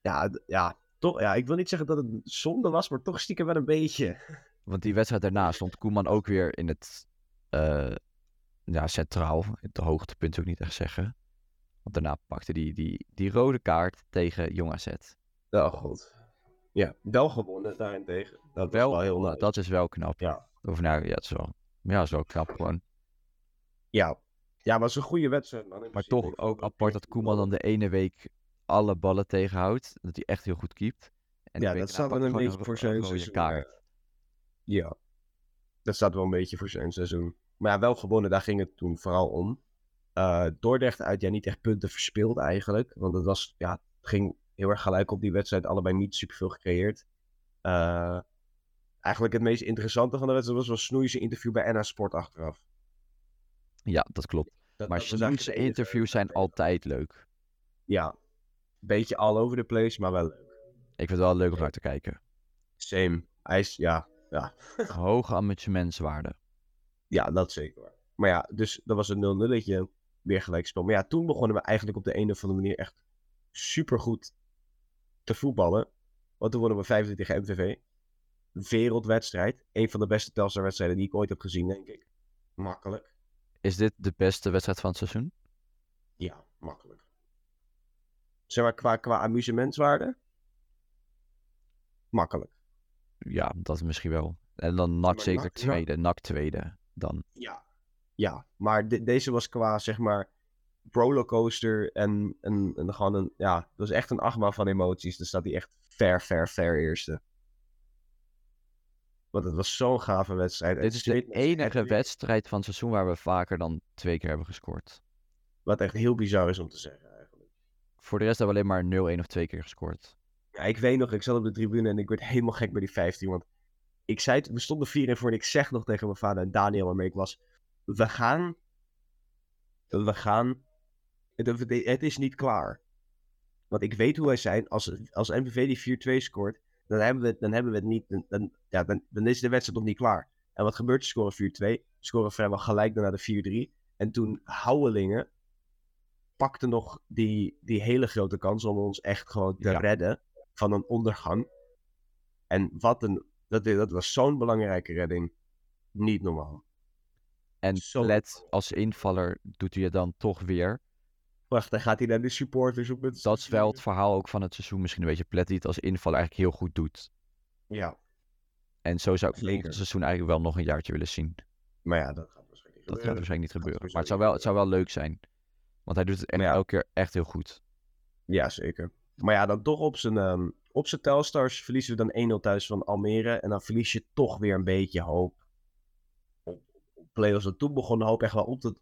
ja, ja, toch. Ja, ik wil niet zeggen dat het zonde was, maar toch stiekem wel een beetje. Want die wedstrijd daarna stond Koeman ook weer in het eh, ja, centraal. Het hoogtepunt zou ik niet echt zeggen. Want daarna pakte hij die, die, die rode kaart tegen Jong AZ. Oh god. Ja, wel gewonnen daarentegen. Dat Wel, wel heel dat is wel knap. Ja. Of nou, ja, het is wel, ja, het is wel knap gewoon. Ja. ja, maar het is een goede wedstrijd, man. Maar toch ook apart dat Koeman dan de ene week alle ballen tegenhoudt. Dat hij echt heel goed keept. En de Ja, dat staat wel een beetje voor zijn seizoen. Ja. Dat staat wel een beetje voor zijn seizoen. Maar ja, wel gewonnen, daar ging het toen vooral om. Eh Dordrecht uit, ja, niet echt punten verspeeld eigenlijk. Want het was, ja, het ging heel erg gelijk op die wedstrijd. Allebei niet superveel gecreëerd. Eh, eigenlijk het meest interessante van de wedstrijd was wel Snoeise interview bij NA Sport achteraf. Ja, dat klopt. Dat, Maar dat enige- interviews zijn altijd leuk. Ja, beetje all over the place, maar wel leuk. Ik vind het wel leuk om naar te kijken. Same. Hij is, ja, ja, Hoge amusementswaarde. Ja, dat zeker waar. Maar ja, dus dat was een 0-0'tje. Weer gelijkspel. Maar ja, toen begonnen we eigenlijk op de een of andere manier echt supergoed te voetballen. Want toen wonnen we 25 tegen MVV. Wereldwedstrijd. Een van de beste Telstar-wedstrijden die ik ooit heb gezien, denk ik. Makkelijk. Is dit de beste wedstrijd van het seizoen? Ja, makkelijk. Zeg maar, qua, qua amusementswaarde? Makkelijk. Ja, dat is misschien wel. En dan NAC Maar zeker NAC, ja. tweede. NAC tweede. Dan. Ja. Ja, maar de- deze was qua, zeg maar, rollercoaster en, en, en gewoon een, ja, dat was echt een achtbaan van emoties. Dan staat hij echt ver, ver, ver eerste. Want het was zo'n gave wedstrijd. Dit is de enige wedstrijd van het seizoen waar we vaker dan twee keer hebben gescoord. Wat echt heel bizar is om te zeggen. Voor de rest hebben we alleen maar 0-1 of twee keer gescoord. Ja, ik weet nog, ik zat op de tribune en ik werd helemaal gek bij die 15. Want ik zei, het- we stonden 4 en voor en ik zeg nog tegen mijn vader en Daniel waarmee ik was. We gaan. We gaan. Het, is niet klaar. Want ik weet hoe wij zijn. Als, als MVV die 4-2 scoort, dan hebben we het, dan hebben we het niet. Dan, ja, dan, dan is de wedstrijd nog niet klaar. En wat gebeurt? Ze scoren 4-2. Scoren vrijwel gelijk daarna de 4-3. En toen Houwelingen pakte nog die, die hele grote kans om ons echt gewoon te Ja. redden van een ondergang. En wat een. Dat, dat was zo'n belangrijke redding. Niet normaal. En Zo Let als invaller doet hij het dan toch weer. Wacht, dan gaat hij naar de supporters op het. Dat is wel het verhaal ook van het seizoen. Misschien een beetje Plet die het als invaller eigenlijk heel goed doet. Ja, En zo zou ik het seizoen eigenlijk wel nog een jaartje willen zien. maar ja, dat gaat waarschijnlijk niet Dat gaat gebeuren. waarschijnlijk niet gebeuren. Maar het zou, wel, het zou wel leuk zijn. Want hij doet het echt Maar ja. elke keer echt heel goed. Ja, zeker. Maar ja, dan toch op zijn, ehm, op zijn Telstars verliezen we dan 1-0 thuis van Almere. En dan verlies je toch weer een beetje hoop. Op, op play-offs. En toen begon de hoop echt wel op te,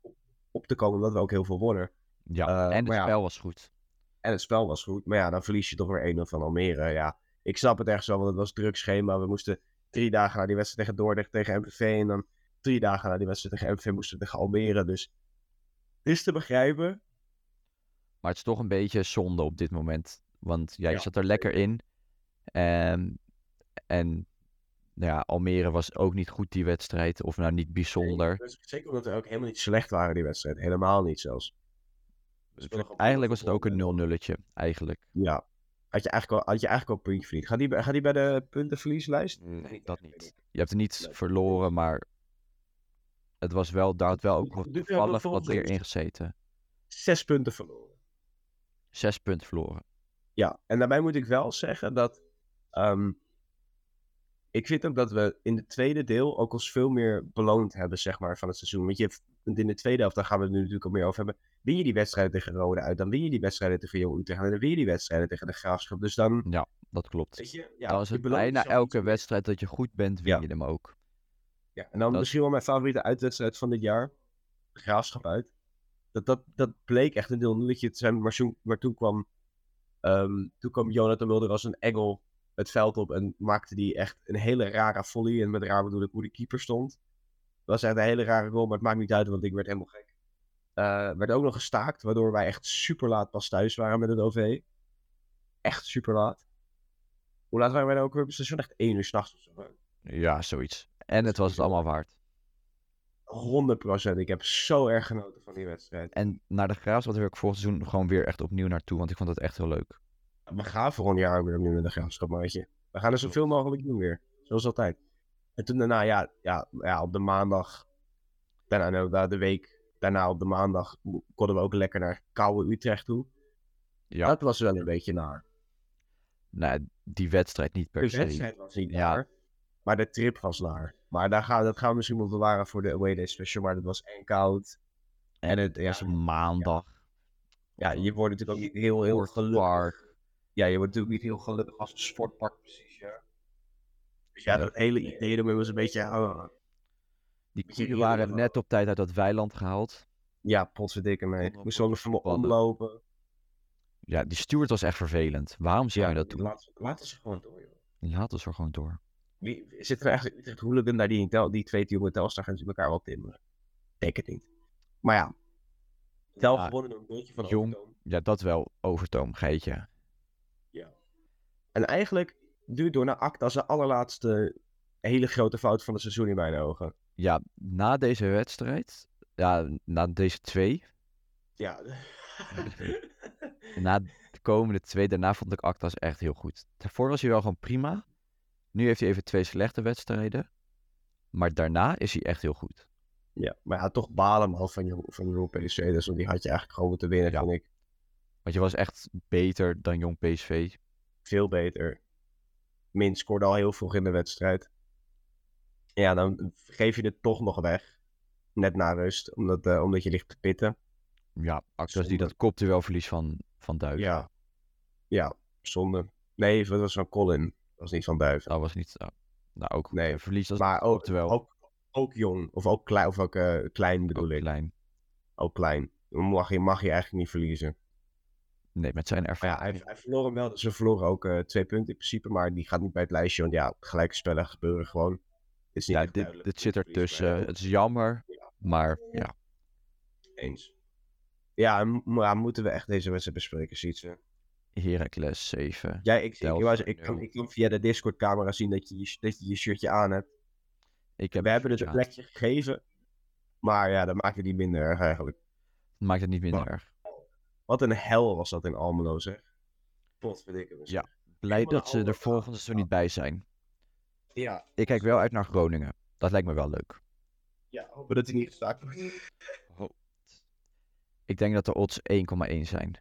op te komen, omdat we ook heel veel wonnen. Ja, Eh, en het ja. spel was goed. En het spel was goed. Maar ja, dan verlies je toch weer 1-0 van Almere. Ja, ik snap het echt zo, want het was druk schema. We moesten drie dagen naar die wedstrijd tegen Dordrecht, tegen MVV. En dan drie dagen naar die wedstrijd tegen MVV moesten we tegen Almere. Dus is te begrijpen. Maar het is toch een beetje zonde op dit moment. Want ja, Ja, zat er lekker in. En, en nou ja, Almere was ook niet goed die wedstrijd. Of nou niet bijzonder. Dus zeker omdat we ook helemaal niet slecht waren die wedstrijd. Helemaal niet zelfs. Eigenlijk was het ook een 0-nulletje. Eigenlijk. Ja. Had je eigenlijk al, had je eigenlijk al een puntje verdiend. Gaat die, bij- gaat die bij de puntenverlieslijst? Nee, echt, dat niet. Je hebt er niet Nee. verloren, maar het was wel, daar had wel ook toevallig wat meer ingezeten. Zes punten verloren. Zes punten verloren. Ja, en daarbij moet ik wel zeggen dat. ehm, ik vind ook dat we in het tweede deel ook ons veel meer beloond hebben, zeg maar, van het seizoen. Want je hebt, in de tweede helft, daar gaan we het nu natuurlijk al meer over hebben. Win je die wedstrijden tegen Rode uit, dan win je die wedstrijden tegen Jong Utrecht. En dan win je die wedstrijden tegen de Graafschap. Dus dan. Ja, dat klopt. Weet je, ja, dan is het bijna elke wedstrijd dat je goed bent, win Ja. je hem ook. Ja, en dan Dat- misschien wel mijn favoriete uitwedstrijd van dit jaar. Graafschap uit. Dat, dat, dat bleek echt een deel nulletje te zijn. Maar, toen- maar toen kwam, ehm, toen kwam Jonathan Mulder als een engel het veld op. En maakte die echt een hele rare volley. En met raar bedoel ik hoe de keeper stond. Dat was echt een hele rare goal. Maar het maakt niet uit, want ik werd helemaal gek. Eh werd ook nog gestaakt. Waardoor wij echt super laat pas thuis waren met het OV. Echt super laat. Hoe laat waren wij nou ook weer op het station? Echt één uur s'nachts of zo. Ja, zoiets. En het was het allemaal waard. 100%. Ik heb zo erg genoten van die wedstrijd. En naar de Graafschap wil ik volgend seizoen gewoon weer echt opnieuw naartoe, want ik vond het echt heel leuk. We gaan voor een jaar weer opnieuw naar de graafschap, maatje. We gaan er zoveel mogelijk doen weer. Zoals altijd. En toen daarna, ja, ja, ja op de maandag. Daarna, nou, de week daarna op de maandag konden we ook lekker naar koude Utrecht toe. Ja, Dat was wel een beetje naar. nou, die wedstrijd niet per De se. wedstrijd was niet Ja. Maar de trip was naar. Maar daar gaan, dat gaan we misschien wel bewaren voor de away day special. Maar dat was en koud. En het, ja, was maandag. ja, je wordt natuurlijk ook niet heel, heel gelukkig. Ja, je wordt natuurlijk niet heel gelukkig als een sportpark, precies, ja. Dus ja, Ja. dat hele idee ermee was een beetje... oh, Die koeien waren net op tijd uit dat weiland gehaald. ja, potverdikke mee. Ik moest ook nog omlopen. Ja, die steward was echt vervelend. Waarom zou je dat doen? laat, laten ze gewoon door, joh. Laat ons er gewoon door. Wie, zit er eigenlijk Utrecht hooligan daar die, tel, die twee jonge Telstar gaan ze elkaar wel timmeren? Denk het niet. Maar ja. Tel Ja, gewonnen door een beetje van jong. Overtoom. Ja, dat wel. Overtoom, geitje. Ja. En eigenlijk duurt door naar Acta zijn allerlaatste hele grote fout van het seizoen in mijn ogen. Ja, na deze wedstrijd, ja, na deze twee, Ja. na de komende twee, daarna vond ik Actas echt heel goed. Daarvoor was hij wel gewoon prima. Nu heeft hij even twee slechte wedstrijden. Maar daarna is hij echt heel goed. ja, maar ja, toch balen man van Jong, van Jong PSV. Dus die had je eigenlijk gewoon moeten winnen, Ja. ik. Want je was echt beter dan jong PSV. Veel beter. Min scoorde al heel vroeg in de wedstrijd. Ja, dan geef je het toch nog weg. Net na rust, omdat, eh, omdat je ligt te pitten. Ja, Actas die dat kopduel verlies van, van Duiven. Ja. Ja, zonde. Nee, het was van Colin. Dat was niet van Duiven. Dat was niet... oh, Nou, ook Nee, verlies als Maar ook, terwijl ook, ook jong, of ook klein, of ook eh, klein bedoel ook ik. klein. Ook klein. Dan mag je, mag je eigenlijk niet verliezen. Nee, met zijn Maar ja, ervaring. hij, hij verloor hem wel. Ze verloren ook eh, twee punten in principe, maar die gaat niet bij het lijstje. Want ja, gelijke spellen gebeuren gewoon. Het is niet Ja, dit, duidelijk dit zit ertussen. maar Het is jammer, Ja. maar ja. Eens. Ja, ja, moeten we echt deze wedstrijd bespreken, Sietse? Heracles 7. Ja, ik, ik, zeggen, ik, kan, ik kan via de Discord-camera zien dat je, je dat je je shirtje aan hebt. Ik heb We hebben het het een plekje gegeven. Maar ja, dat maakt het niet minder erg eigenlijk. Maakt het niet minder Maar- erg. Wat een hel was dat in Almelo, zeg. Potverdikke. Ja. Blij dat ze er volgende seizoen niet bij zijn. Ja, Ik kijk wel uit naar Groningen. Dat lijkt me wel leuk. ja hopen dat hij niet gestaakt wordt. Ik denk dat de odds 1,1 zijn.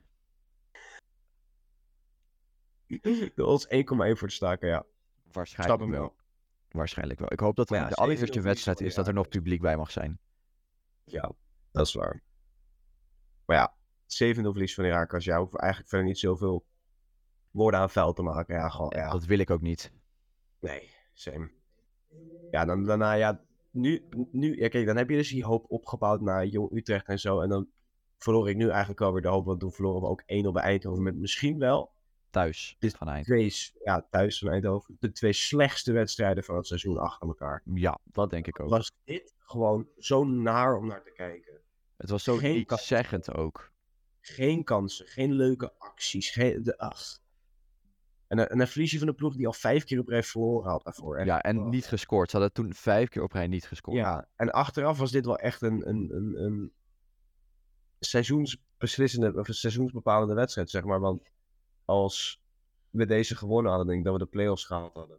De odds 1,1 voor het staken, ja. Waarschijnlijk wel. wel. Waarschijnlijk wel. Ik hoop dat Maar het ja, de allereerste 7-0 wedstrijd is dat er nog publiek bij mag zijn. Ja, dat is waar. Maar ja, 7-0 verlies van Herakles. Ja, hoeven eigenlijk verder niet zoveel woorden aan vuil te maken. Ja, gewoon, ja. Dat wil ik ook niet. Nee, same. Ja, dan, daarna, ja, nu, nu, ja, kijk, dan heb je dus die hoop opgebouwd naar Jong Utrecht en zo. En dan verloor ik nu eigenlijk alweer de hoop, want toen verloren we ook 1 bij Eindhoven. Met misschien wel Thuis van Eind. twee, ja, thuis van Eindhoven, de twee slechtste wedstrijden van het seizoen achter elkaar. Ja, dat denk ik ook. Was dit gewoon zo naar om naar te kijken? Het was zo geen zeggend ook. Geen kansen, geen leuke acties, geen, de, ach. En, en dan verlies je van een ploeg die al vijf keer op rij verloren had daarvoor. Echt. Ja, en niet gescoord. Ze hadden toen vijf keer op rij niet gescoord. Ja, en achteraf was dit wel echt een, een, een, een seizoensbeslissende of een seizoensbepalende wedstrijd, zeg maar. Want als we deze gewonnen hadden, denk ik dat we de play-offs gehaald hadden.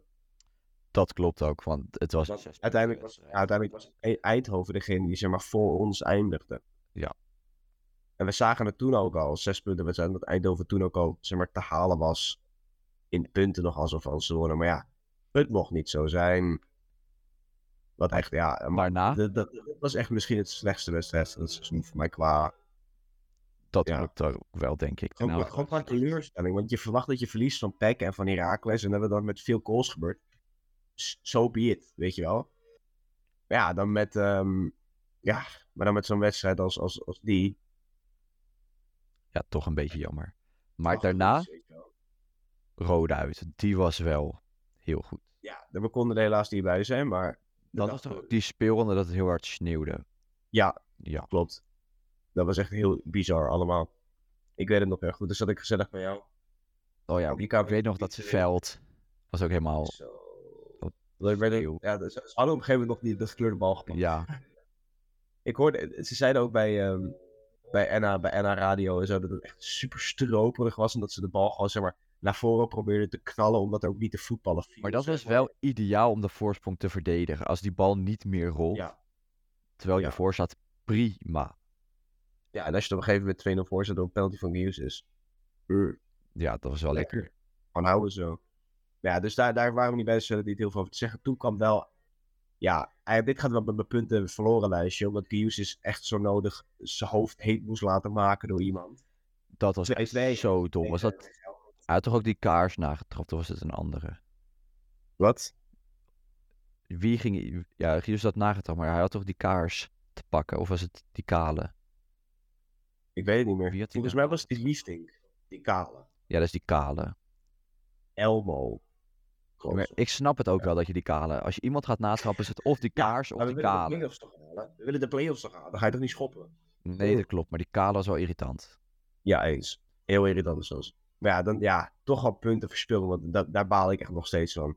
Dat klopt ook, want het was... Want zes uiteindelijk was, uiteindelijk was Eindhoven degene die zeg maar voor ons eindigde. Ja. En we zagen het toen ook al, zes punten wedstrijd, dat Eindhoven toen ook al zeg maar, te halen was in punten nog alsof we ze wonnen. Maar ja, het mocht niet zo zijn. Wat echt, ja, maar Daarna, dat, dat, dat was echt misschien het slechtste wedstrijd van het seizoen voor mij qua... dat ja. klopt ook wel, denk ik. Gewoon, Nou, gewoon qua teleurstelling. Want je verwacht dat je verliest van PEC en van Heracles. En dat we dan met veel goals gebeurt. So so be it, weet je wel. Maar ja, dan met, ehm, ja, maar dan met zo'n wedstrijd als, als, als die. ja, toch een beetje jammer. Maar ach, daarna, rode uit. Die was wel heel goed. Ja, we konden er helaas niet bij zijn, maar... Dat was toch ook die speelronde dat het heel hard sneeuwde. Ja, Ja, klopt. Dat was echt heel bizar allemaal. Ik weet het nog heel goed. Dus zat ik gezellig bij jou. oh ja, ik weet nog dat veld was ook helemaal... Zo. Dat sneeuw. ja, dus, ze hadden op een gegeven moment nog die de gekleurde bal gepakt. Ja, Ik hoorde, ze zeiden ook bij, ehm bij, NA, bij NA Radio en zo dat het echt super stroperig was. En dat ze de bal gewoon zeg maar naar voren probeerden te knallen, omdat er ook niet te voetballen viel. maar dat was wel ideaal om de voorsprong te verdedigen. Als die bal niet meer rolt, Ja. terwijl je Ja. ervoor staat, prima. Ja, en als je er op een gegeven moment 2-0 voor zit door een penalty van Hughes is. uh, Ja, dat was wel lekker. lekker. Gewoon houden zo. Ja, dus daar, daar waren we niet bij, dus zullen niet heel veel over te zeggen. Toen kwam wel, ja, dit gaat wel met mijn punten verloren lijstje, omdat Hughes is echt zo nodig zijn hoofd heet moest laten maken door iemand. Dat was echt zo dom. Was dat... Hij had toch ook die kaars nagetrapt, of was het een andere? Wat? Wie ging... Ja, Gius dat nagetrapt, maar hij had toch die kaars te pakken? Of was het die kale? Ik weet het niet meer. Die Volgens nou? mij was die liefding. Die kale. Ja, dat is die kale. Elmo. Maar ik snap het ook wel dat je die kale... Als je iemand gaat natrappen, is het of die kaars of die willen de kale. play-offs toch halen? We willen de play-offs toch halen? Dan ga je toch niet schoppen? Nee, dat klopt. Maar die kale was wel irritant. Ja, eens. Heel irritant zelfs. Maar ja, dan ja, toch wel punten verspillen, want da- daar baal ik echt nog steeds van.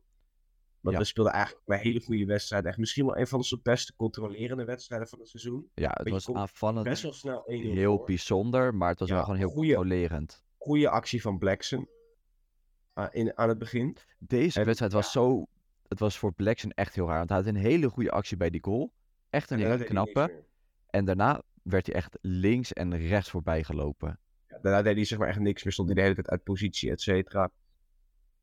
Want Ja. we speelden eigenlijk een hele goede wedstrijd. Echt misschien wel een van onze beste controlerende wedstrijden van het seizoen. Ja, het was aanvallend Best wel snel 1-0 heel bijzonder, maar het was Ja, wel gewoon heel goeie- controlerend. Goede actie van Blackson. ah, in, aan het begin. Deze En- wedstrijd was ja. zo... Het was voor Blackson echt heel raar. Want hij had een hele goede actie bij die goal. Echt een En hele knappe. En daarna werd hij echt links en rechts voorbij gelopen. Daarna deed hij zeg maar echt niks meer. Stond hij de hele tijd uit positie, et cetera.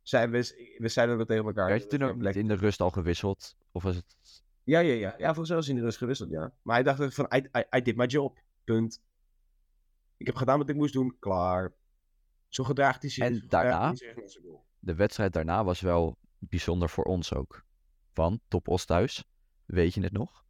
Zijn we, we zeiden dat tegen elkaar. Werd je toen ook in de rust al gewisseld? Of was het... Ja, ja, ja. Ja, volgens mij was hij in de rust gewisseld, ja. Maar hij dacht van, I, I, I did my job. Punt. Ik heb gedaan wat ik moest doen. Klaar. Zo gedraagt hij zich. En daarna? De wedstrijd daarna was wel bijzonder voor ons ook. van Top Os thuis. Weet je het nog?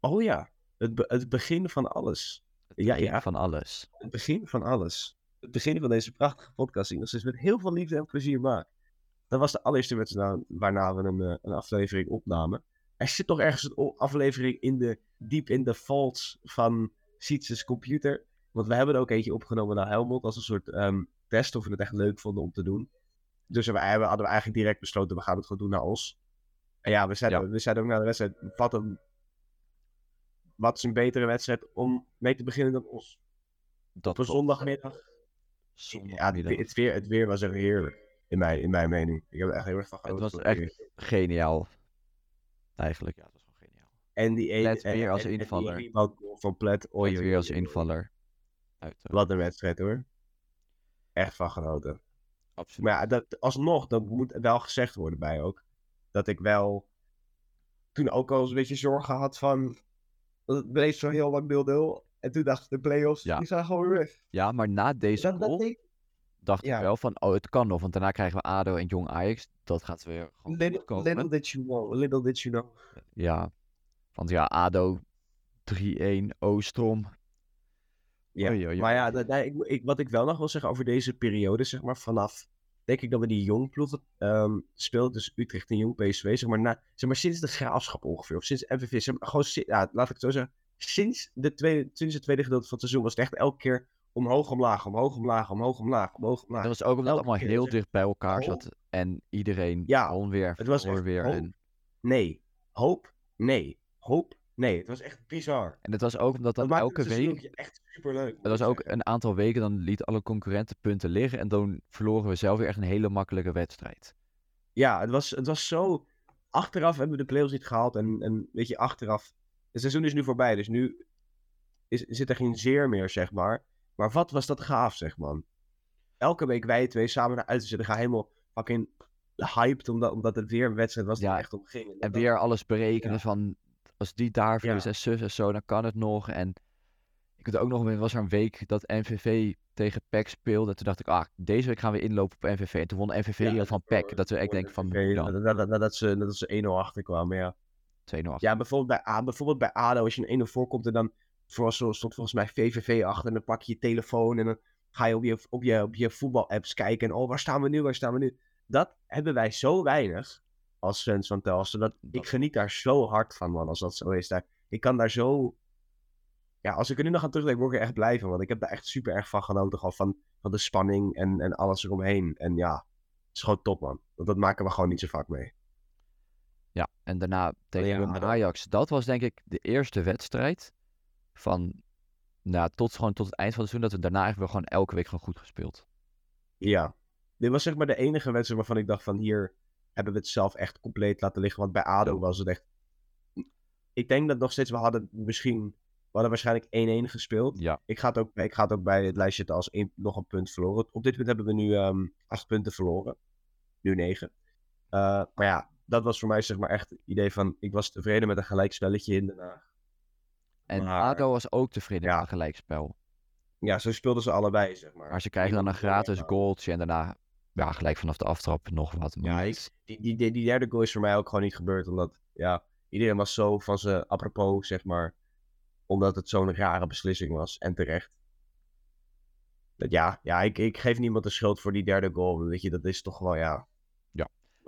Oh ja, het, be- het begin van alles. Het Ja, ja. Van alles. Het begin van alles. Het begin van deze prachtige podcast die ik nog steeds met heel veel liefde en plezier maak. Dat was de allereerste wedstrijd waarna we een, eh, een aflevering opnamen. Er zit toch ergens een aflevering in de, diep in de vaults van Sietse's computer. Want we hebben er ook eentje opgenomen naar Helmond als een soort ehm, test of we het echt leuk vonden om te doen. Dus we hebben, hadden we eigenlijk direct besloten, we gaan het gewoon doen naar Os. En ja, we zeiden, Ja. we zeiden ook na de wedstrijd, wat, een, wat is een betere wedstrijd om mee te beginnen dan Os. Dat Op een klopt. zondagmiddag. Ja, het, weer- het, weer, het weer was echt heerlijk. In mijn, in mijn mening. Ik heb er echt heel erg van Het genoten. was echt weer. geniaal. Eigenlijk, ja, het was gewoon geniaal. En die ene. Plet weer en- als en- invaller. goal van Plet. Oei, weer als invaller. Uit, Wat een wedstrijd hoor. Echt van genoten. absoluut. Maar ja, dat, alsnog, dat moet wel gezegd worden bij ook. Dat ik wel toen ook al eens een beetje zorgen had van. dat Het bleef zo heel lang 0-0. En toen dacht ik, de play-offs, Ja. die zijn gewoon weer weg. Ja, maar na deze Dat, goal ik. dacht ja. ik wel van, oh, het kan nog. Want daarna krijgen we ADO en Jong Ajax. Dat gaat weer gewoon Little, goed komen. little did you know. Little did you know. Ja, want ja, ADO 3-1, Oostrom. Ja, Oei, oei, oei. maar ja, dat- nee, ik, ik- wat ik wel nog wil zeggen over deze periode, zeg maar, vanaf, denk ik dat we die jong ploegen ehm speelden, dus Utrecht en Jong PSV, zeg maar, na, zeg maar sinds de graafschap ongeveer, of sinds MVV, zeg maar, gewoon, ja, laat ik het zo zeggen, sinds, de tweede, sinds het tweede gedeelte van het seizoen was het echt elke keer omhoog, omlaag, omhoog, omlaag, omhoog, omlaag, omhoog, omlaag. Dat was ook omdat het allemaal heel dicht bij elkaar zat. En iedereen Ja, won weer, het was weer. hoop. En, Nee, hoop, nee, hoop, nee. Het was echt bizar. en het was ook omdat Dat dan elke week... echt superleuk. Het was ook een aantal weken, dan liet alle concurrenten punten liggen. En dan verloren we zelf weer echt een hele makkelijke wedstrijd. Ja, het was, het was zo. Achteraf hebben we de playoffs niet gehaald. En, en weet je, achteraf. Het seizoen is nu voorbij. Dus nu is, zit er geen zeer meer, zeg maar. Maar wat was dat gaaf, zeg man. Elke week wij twee samen naar uit te zetten. Ga helemaal fucking hyped. Omdat, omdat het weer een wedstrijd was die Ja, echt om ging. En weer alles berekenen Ja. van... Als die daar verliest Ja. en zus en zo, dan kan het nog. En ik weet ook nog, was er een week dat NVV tegen PEC speelde. Toen dacht ik, ah, deze week gaan we inlopen op NVV. En toen won NVV Ja, van PEC. Dat we echt denken van, dan? dat, dat, dat, dat ze, dat ze 1-0 achterkwamen, ja. 2-0 achter. Ja, bijvoorbeeld bij, A- bijvoorbeeld bij ADO, als je een 1-0 voorkomt en dan voor, stond volgens mij VVV achter en dan pak je je telefoon en dan ga je op je, op je, op je voetbalapps kijken en oh, waar staan we nu, waar staan we nu? Dat hebben wij zo weinig als fans van Telstra, dat, Dat- ik geniet daar zo hard van, man, als dat zo is. Daar, ik kan daar zo... Ja, als ik er nu nog aan terugdenk, word ik er echt blij van, want ik heb daar echt super erg van genoten, gewoon van, van de spanning en, en alles eromheen. En ja, het is gewoon top, man. Want dat maken we gewoon niet zo vaak mee. Ja, en daarna tegen ja. Ajax. Dat was denk ik de eerste wedstrijd van, nou, tot, gewoon tot het eind van het seizoen, dat we daarna eigenlijk wel gewoon elke week gewoon goed gespeeld. Ja. Dit was zeg maar de enige wedstrijd waarvan ik dacht van hier hebben we het zelf echt compleet laten liggen. Want bij ADO was het echt... Ik denk dat nog steeds, we hadden misschien... We hadden waarschijnlijk 1-1 gespeeld. Ja, Ik ga, het ook, ik ga het ook bij het lijstje als nog een punt verloren. Op dit punt hebben we nu ehm acht punten verloren. Nu negen. Eh, maar ja, dat was voor mij zeg maar echt het idee van... Ik was tevreden met een gelijkspelletje in Den Haag. en Maar- ADO was ook tevreden Ja. met een gelijkspel. Ja, zo speelden ze allebei zeg maar. Maar ze krijgen dan een gratis goaltje en daarna ja, gelijk vanaf de aftrap nog wat. Ja, ik, die, die, die, die derde goal is voor mij ook gewoon niet gebeurd. Omdat, ja, iedereen was zo van ze apropos, zeg maar. Omdat het zo'n rare beslissing was. En terecht. Dat, ja, ja ik, ik geef niemand de schuld voor die derde goal. Weet je, dat is toch wel, ja.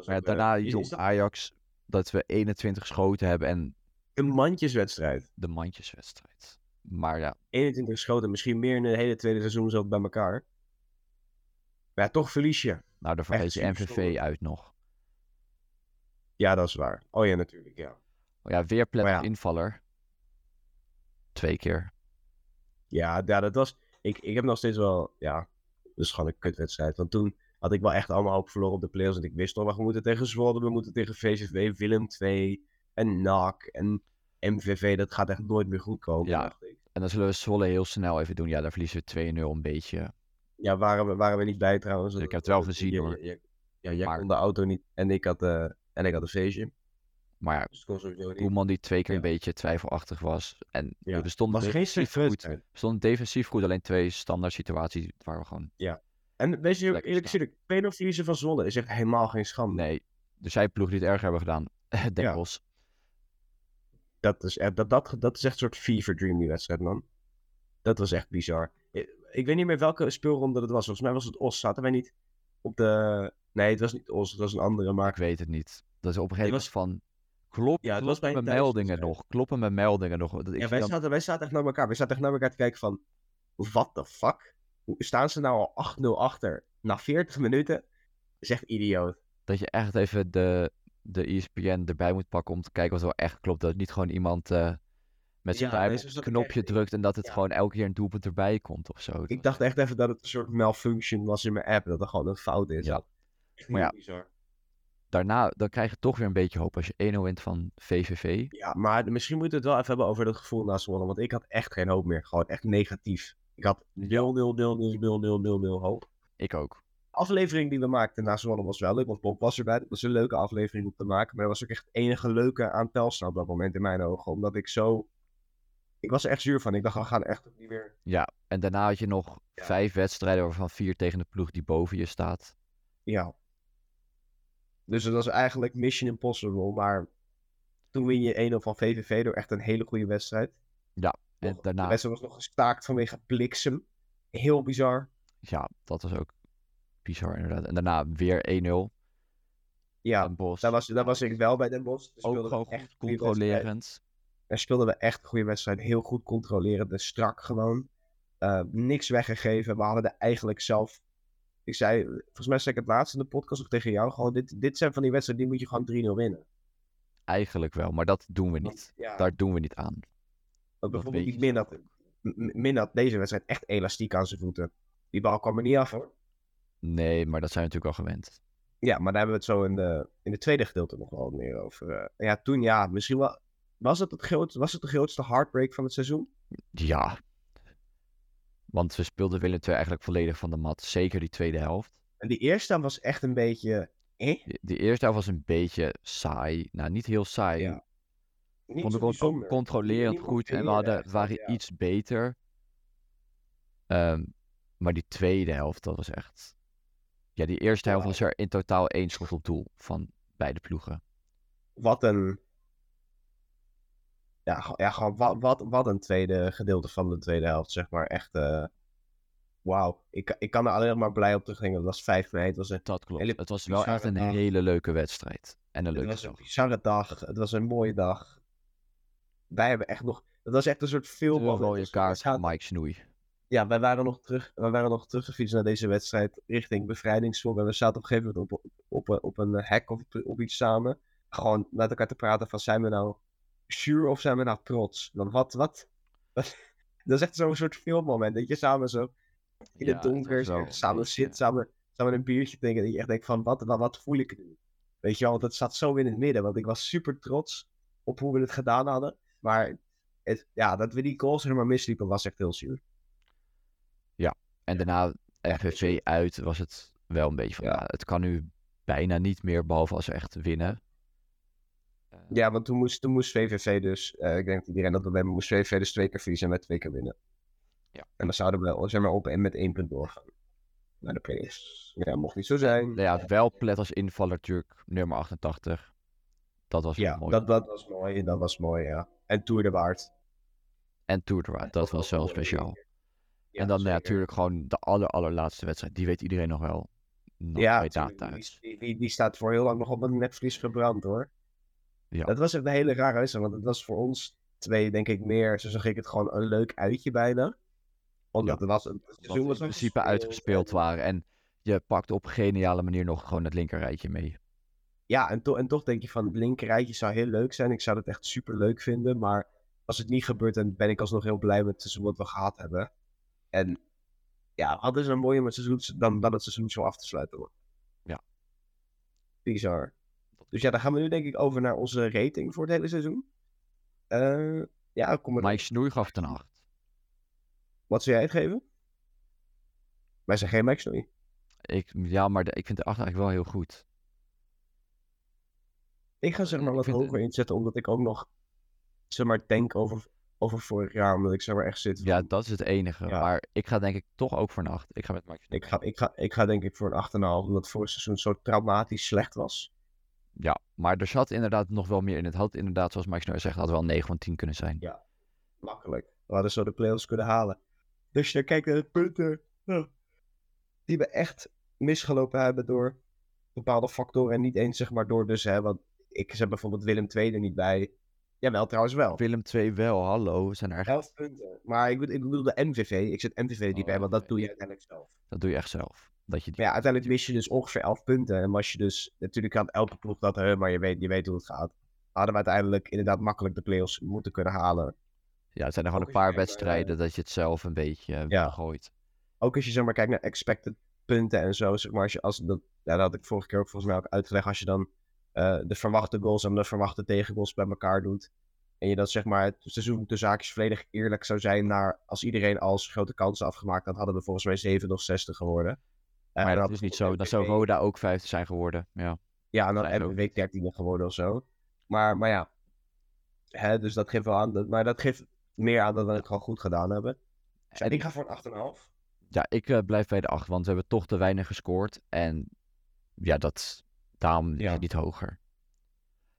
Maar eh, daarna Jong Ajax, dat we 21 schoten hebben en Een mandjeswedstrijd. de mandjeswedstrijd. Maar ja, 21 schoten, misschien meer in het hele tweede seizoen zelf bij elkaar. Maar ja, toch verlies je. nou dan vergeet je MVV uit nog. Ja, dat is waar. Oh ja, natuurlijk, ja. Oh ja, weer ja. invaller. Twee keer. Ja, ja dat was. Ik, ik heb nog steeds wel. Ja, dat is gewoon een kutwedstrijd. Want toen had ik wel echt allemaal hoop verloren op de players. Want ik wist nog, we moeten tegen Zwolle, we moeten tegen VVV, Willem II en NAC en MVV. Dat gaat echt nooit meer goed komen. Ja. En dan zullen we Zwolle heel snel even doen. Ja, daar verliezen we 2-0 een beetje. Ja, waren we, waren we niet bij trouwens. Ik heb het wel gezien, Ja, hoor. Ja, ja, jij Maar- kon de auto niet en ik had, eh en ik had een feestje. Maar ja, Dus. Koeman die twee keer Ja. een beetje twijfelachtig was. En Ja. we stonden was geen goed. We stonden defensief goed. Alleen twee standaard situaties waar we gewoon... Ja. En wees je eerlijk gezegd, 2-0 verliezen van Zwolle is echt helemaal geen schande. Nee, er zijn ploegen die het erg hebben gedaan. Den Ja. Dat, is, echt- dat, dat, dat is echt een soort fever dream, die wedstrijd, man. Dat was echt bizar. Ik, ik weet niet meer welke speelronde dat was. Volgens mij was het Os. Zaten wij niet op de... Nee, het was niet Os. Het was een andere, Ik maar... weet het niet. Dat is op een gegeven moment was- van... Klop, Ja, het was bij kloppen een mijn meldingen nog. Kloppen mijn meldingen nog. Dat ik Ja, wij dan- zaten, wij zaten echt naar elkaar. Wij zaten echt naar elkaar te kijken van... What the fuck? Hoe staan ze nou al 8-0 achter? Na 40 minuten? Dat is echt idioot. dat je echt even de, de ESPN erbij moet pakken om te kijken wat wel echt klopt. Dat niet gewoon iemand eh, met zijn Ja, nee, het knopje echt- drukt en dat het ja. gewoon elke keer een doelpunt erbij komt of zo. Ik dacht echt even dat het een soort malfunction was in mijn app. Dat er gewoon een fout is. Ja. Maar ja. bizar. Daarna, dan krijg je toch weer een beetje hoop als je 1-0 wint van VVV. Ja, maar misschien moeten we het wel even hebben over dat gevoel na Zwolle. Want ik had echt geen hoop meer. Gewoon echt negatief. Ik had 0, 0, 0, 0, 0, 0, 0, 0 hoop. Ik ook. De aflevering die we maakten na Zwolle was wel leuk. Want Bob was erbij. Dat was een leuke aflevering om te maken. Maar dat was ook echt het enige leuke aan Telstar op dat moment in mijn ogen. Omdat ik zo... Ik was er echt zuur van. Ik dacht, we gaan echt niet meer... Ja, en daarna had je nog Ja. vijf wedstrijden waarvan vier tegen de ploeg die boven je staat. Ja. Dus het was eigenlijk Mission Impossible. Maar toen win je 1-0 van VVV door echt een hele goede wedstrijd. En Nog- daarna, De wedstrijd was nog gestaakt vanwege bliksem. Heel bizar. ja, dat was ook bizar inderdaad. En daarna weer 1-0. Ja, daar was, daar was ik wel bij Den Bosch. Ook gewoon echt controlerend. Daar speelden we echt een goede wedstrijd. Heel goed controlerend en strak gewoon. Eh, niks weggegeven. We hadden er eigenlijk zelf... Ik zei, volgens mij zei ik het laatst in de podcast ook tegen jou. Gewoon, dit, dit zijn van die wedstrijden, die moet je gewoon 3-0 winnen. Eigenlijk wel, maar dat doen we niet. Ja, Daar doen we niet aan. Bijvoorbeeld die je Min had, M- Min had deze wedstrijd echt elastiek aan zijn voeten. Die bal kwam er niet af hoor. Nee, maar dat zijn we natuurlijk al gewend. Ja, maar daar hebben we het zo in de, in de tweede gedeelte nog wel meer over. eh. ja, toen ja, misschien wel... Was het, het, groot, was het de grootste heartbreak van het seizoen? Ja. Want we speelden Willem II eigenlijk volledig van de mat. Zeker die tweede helft. En die eerste was echt een beetje... Eh? Die eerste helft was een beetje saai. Nou, niet heel saai. Ja. Niet Vond zo ik ook bijzonder. controlerend goed. En we hadden, waren ja. iets beter. Ehm, maar die tweede helft, dat was echt... Ja, die eerste helft was er in totaal één schot op doel van beide ploegen. Wat een... Ja, ja gewoon wat, wat, wat een tweede gedeelte van de tweede helft, zeg maar. Echt, eh wauw. Ik, ik kan er alleen maar blij op terugdenken. Het was 5 mei, het was een, Dat klopt. Hele Het was wel echt een dag. hele leuke wedstrijd. En een het leuke was een bizarre dag. Het was een mooie dag. Wij hebben echt nog... Het was echt een soort film. De rode kaart van Mike Snoei. Ja, wij waren nog terug, wij waren nog teruggefietst naar deze wedstrijd richting bevrijdingsvlog. En we zaten op een gegeven moment op, op, op, op een hek of op, op iets samen. Gewoon met elkaar te praten van zijn we nou zuur of zijn we nou trots? Dan wat, wat? wat? Dat is echt zo'n soort filmmoment. Dat je samen zo in Ja, het donker een samen zit, samen, samen een biertje drinken. Dat je echt denkt van wat, wat, wat voel ik nu? Weet je wel, want het zat zo in het midden. Want ik was super trots op hoe we het gedaan hadden. Maar het, ja, dat we die goals er maar misliepen was echt heel zuur. En daarna FVV uit was het wel een beetje van, Ja. ja, het kan nu bijna niet meer, behalve als we echt winnen. Eh, Ja, want toen moest, toen moest VVV dus, eh, ik denk dat iedereen dat wel bij moest VVV dus twee keer verliezen en wij twee keer winnen. Ja. En dan zouden we zeg maar op en met één punt doorgaan. Naar de playoffs. Ja, mocht niet zo zijn. Nou ja, wel plet als invaller natuurlijk, nummer 88. Dat was Ja, mooi. dat, dat was mooi, dat was mooi, ja. En Tour de Waard. En Tour de Waard, dat was wel speciaal. Ja, en dan ja, natuurlijk gewoon de aller, allerlaatste wedstrijd. Die weet iedereen nog wel. Nog Ja, thuis. die, die, die staat voor heel lang nog op een netvlies gebrand hoor. Ja. Dat was echt een hele rare wedstrijd, want het was voor ons twee denk ik meer, zo zag ik het gewoon een leuk uitje bijna. Omdat Ja, het was een het seizoen in was principe gespeeld uitgespeeld en- waren. En je pakt op geniale manier nog gewoon het linkerrijtje mee. Ja, en, to- en toch denk je van het linkerrijtje zou heel leuk zijn. Ik zou het echt super leuk vinden. Maar als het niet gebeurt, dan ben ik alsnog heel blij met het seizoen wat we gehad hebben. En ja, hadden ze een mooie met het seizoen dan, dan het seizoen zo af te sluiten hoor. Ja. Bizar. Dus ja, dan gaan we nu denk ik over naar onze rating voor het hele seizoen. Eh ja, kom maar. Mike Snoei gaf een 8. Wat zou jij het geven? Wij zijn geen Mike Snoei. Ik, ja, maar de- ik vind de 8 eigenlijk wel heel goed. Ik ga zeg maar wat hoger inzetten, omdat ik ook nog zeg maar denk over over vorig jaar, omdat ik zeg maar echt zit. Ja, dat is het enige. Ja. Maar ik ga denk ik toch ook voor een 8. Ik ga met Mike ik, ga, ik, ga, ik ga denk ik voor een 8,5, omdat het vorig seizoen zo traumatisch slecht was. Ja, maar er zat inderdaad nog wel meer in. Het had inderdaad, zoals Mike Snow zegt, had wel 9 van 10 kunnen zijn. Makkelijk. We hadden zo de play-offs kunnen halen. Dus je kijkt naar de punten ja, die we echt misgelopen hebben door bepaalde factoren. En niet eens zeg maar door dus, hè, want ik zet bijvoorbeeld Willem II er niet bij. Jawel, trouwens wel. Willem 2 wel, hallo. We zijn er echt... 11 punten. Maar ik, bedoel- ik bedoel de MVV. Ik zet MVV er niet Oh, bij, want dat doe je uiteindelijk zelf. Dat doe je echt zelf. Dat je die... Maar ja, uiteindelijk mis je dus ongeveer 11 punten. En was je dus, natuurlijk had elke ploeg dat, maar je weet, je weet hoe het gaat. Hadden we uiteindelijk inderdaad makkelijk de play-offs moeten kunnen halen. Ja, het zijn er gewoon een paar wedstrijden dat je het zelf een beetje eh, Ja. gooit. Ook als je zeg maar kijkt naar expected punten en zo, zeg maar, als je, als dat, ja, dat had ik vorige keer ook volgens mij ook uitgelegd, als je dan eh, de verwachte goals en de verwachte tegengoals bij elkaar doet, en je dat zeg maar het seizoen de zaakjes volledig eerlijk zou zijn naar, als iedereen als grote kansen afgemaakt had, hadden we volgens mij 7 of 60 geworden. En Maar dan dat is niet zo. Dan zou Roda ook vijfde zijn geworden. Ja. Ja, en dan ze ook MVV 13 geworden of zo. Maar, maar ja, hè, dus dat geeft wel aan, dat, maar dat geeft meer aan dat we het gewoon goed gedaan hebben. Dus En- ik ga voor een 8,5. Ja, ik eh, blijf bij de 8, want we hebben toch te weinig gescoord. En ja, dat, daarom ligt Ja. het niet hoger.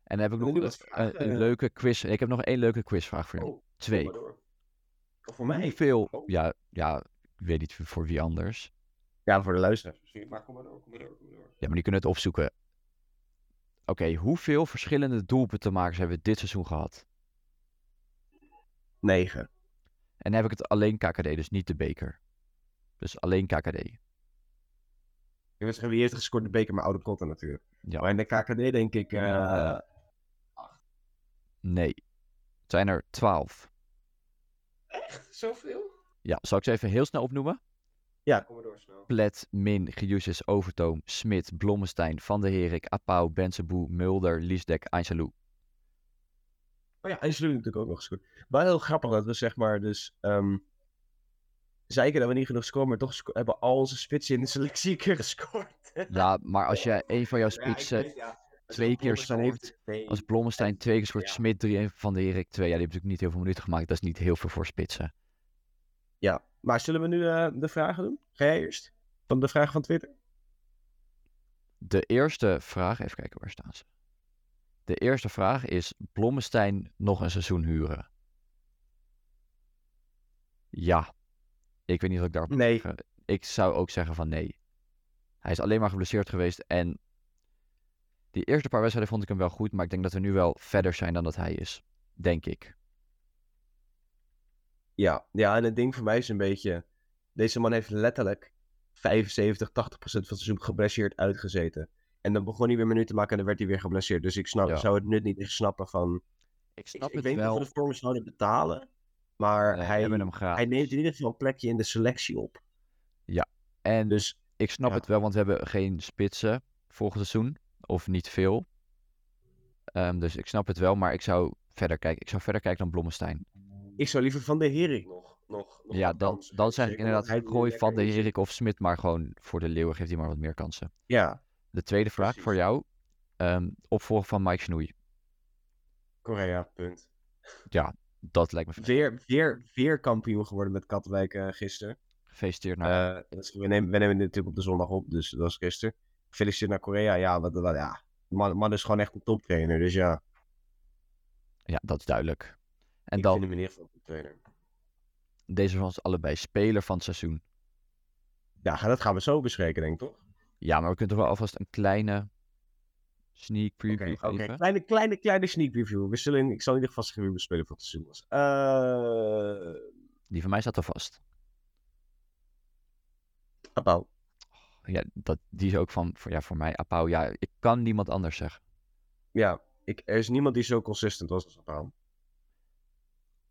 En dan heb ik nog een, een leuke quiz. Ik heb nog één leuke quizvraag voor jou. Oh, Twee. kom maar door. Of voor mij? Hoeveel, Oh. ja, ja, ik weet niet voor wie anders. Ja, voor de luisteraars misschien. Maar kom maar door, kom maar door, kom maar door. Ja, maar die kunnen het opzoeken. Oké, hoeveel verschillende doelpuntenmakers hebben we dit seizoen gehad? 9. En dan heb ik het alleen KKD, dus niet de beker. Dus alleen KKD. Ik weet wie heeft gescoord de beker, maar oude kotten natuurlijk. Ja. Maar in de KKD denk ik... eh, Ja. Nee. Het zijn er 12. Zoveel? Ja, zal ik ze even heel snel opnoemen? Ja, kom maar door snel. Plet, Min, Giusis, Overtoom, Smit, Blommestein, Van der Herik, Apau, Benseboe, Mulder, Liesdek, Einsalou. Oh ja, en Slu natuurlijk ook nog gescoord. Wel heel grappig dat we zeg maar dus... ehm zeiken dat we niet genoeg scoren, maar toch sco- hebben al onze spitsen in de selectie een keer gescoord. Ja, maar als je een van jouw spitsen, ja. Twee keer scoort, als Blommestein twee keer scoort, Ja. Smit drie en Van der Herik twee. Ja, die hebben natuurlijk niet heel veel minuten gemaakt. Dat is niet heel veel voor spitsen. Ja, maar zullen we nu eh, de vragen doen? Ga jij eerst? Van de vragen van Twitter? De eerste vraag, even kijken waar staan ze. De eerste vraag is: Blommestein nog een seizoen huren? Ja. Ik weet niet wat ik daarop Nee. Ik zou ook zeggen van nee. Hij is alleen maar geblesseerd geweest en die eerste paar wedstrijden vond ik hem wel goed, maar ik denk dat we nu wel verder zijn dan dat hij is. Denk ik. Ja, ja, en het ding voor mij is een beetje... Deze man heeft letterlijk 75, 80 procent van het seizoen geblesseerd uitgezeten. En dan begon hij weer minuten te maken en dan werd hij weer geblesseerd. Dus ik snap, Ja. zou het nut niet echt snappen van... Ik Ik, snap ik het weet niet of we de vorm zouden betalen. Maar hij, hem graag. hij neemt in ieder geval een plekje in de selectie op. En Dus ik snap ja. het wel, want we hebben geen spitsen volgend seizoen. Of niet veel. Ehm, dus ik snap het wel, maar ik zou verder kijken. Ik zou verder kijken dan Blommestein. ik zou liever van de Hering nog, nog, nog Ja, dan, dan zeg ik inderdaad, gooi Van de. Herik of Smit, maar gewoon voor de Leeuwen geeft hij maar wat meer kansen. Ja, De tweede vraag voor jou. ehm opvolger van Mike Snoei. Korea, punt. Dat lijkt me fijn. Weer, weer, weer kampioen geworden met Katwijk eh gisteren. Gefeliciteerd naar... Is- we, nemen, we nemen dit natuurlijk op de zondag op, dus dat was gisteren. Gefeliciteerd naar Korea. Ja, wat, wat, ja. Man, man is gewoon echt een toptrainer, dus ja. ja, dat is duidelijk. En ik dan, vind hem in ieder toptrainer. deze van ons allebei speler van het seizoen. Ja, dat gaan we zo bespreken, denk ik, toch? Ja, maar we kunnen toch wel alvast een kleine sneak preview geven. Kleine, kleine, kleine sneak preview. We zullen ik zal in ieder geval we spelen voor was. Eh Die van mij staat er vast. Apau. Ja, dat, die is ook van, voor, ja, voor mij, Apau. Ja, ik kan niemand anders zeggen. Ja, ik, er is niemand die zo consistent was als Apau.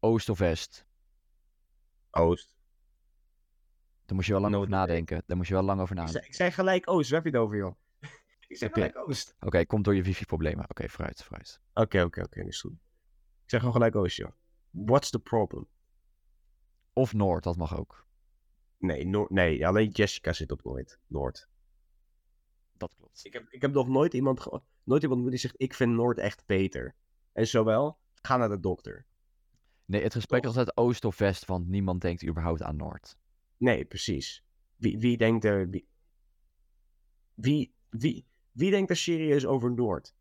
Oost of West. Oost. Daar moest je wel lang No over nadenken. Daar moest je wel lang over Ik nadenken. zei, ik zei gelijk Oost, waar heb je het over, joh? Ik je- gelijk Oost. Oké, komt door je wifi-problemen. Oké, vooruit, vooruit. Oké, oké, oké, is goed. Ik zeg gewoon gelijk Oost, joh. What's the problem? Of Noord, dat mag ook. Nee, Noord, nee, alleen Jessica zit op Noord. Noord. Dat klopt. Ik heb, ik heb nog nooit iemand, ge- nooit iemand die zegt, ik vind Noord echt beter. En zowel, ga naar de dokter. Nee, het gesprek is altijd oost of west, want niemand denkt überhaupt aan Noord. Nee, precies. Wie, wie denkt er... Wie, wie, wie, wie denkt er serieus over Noord?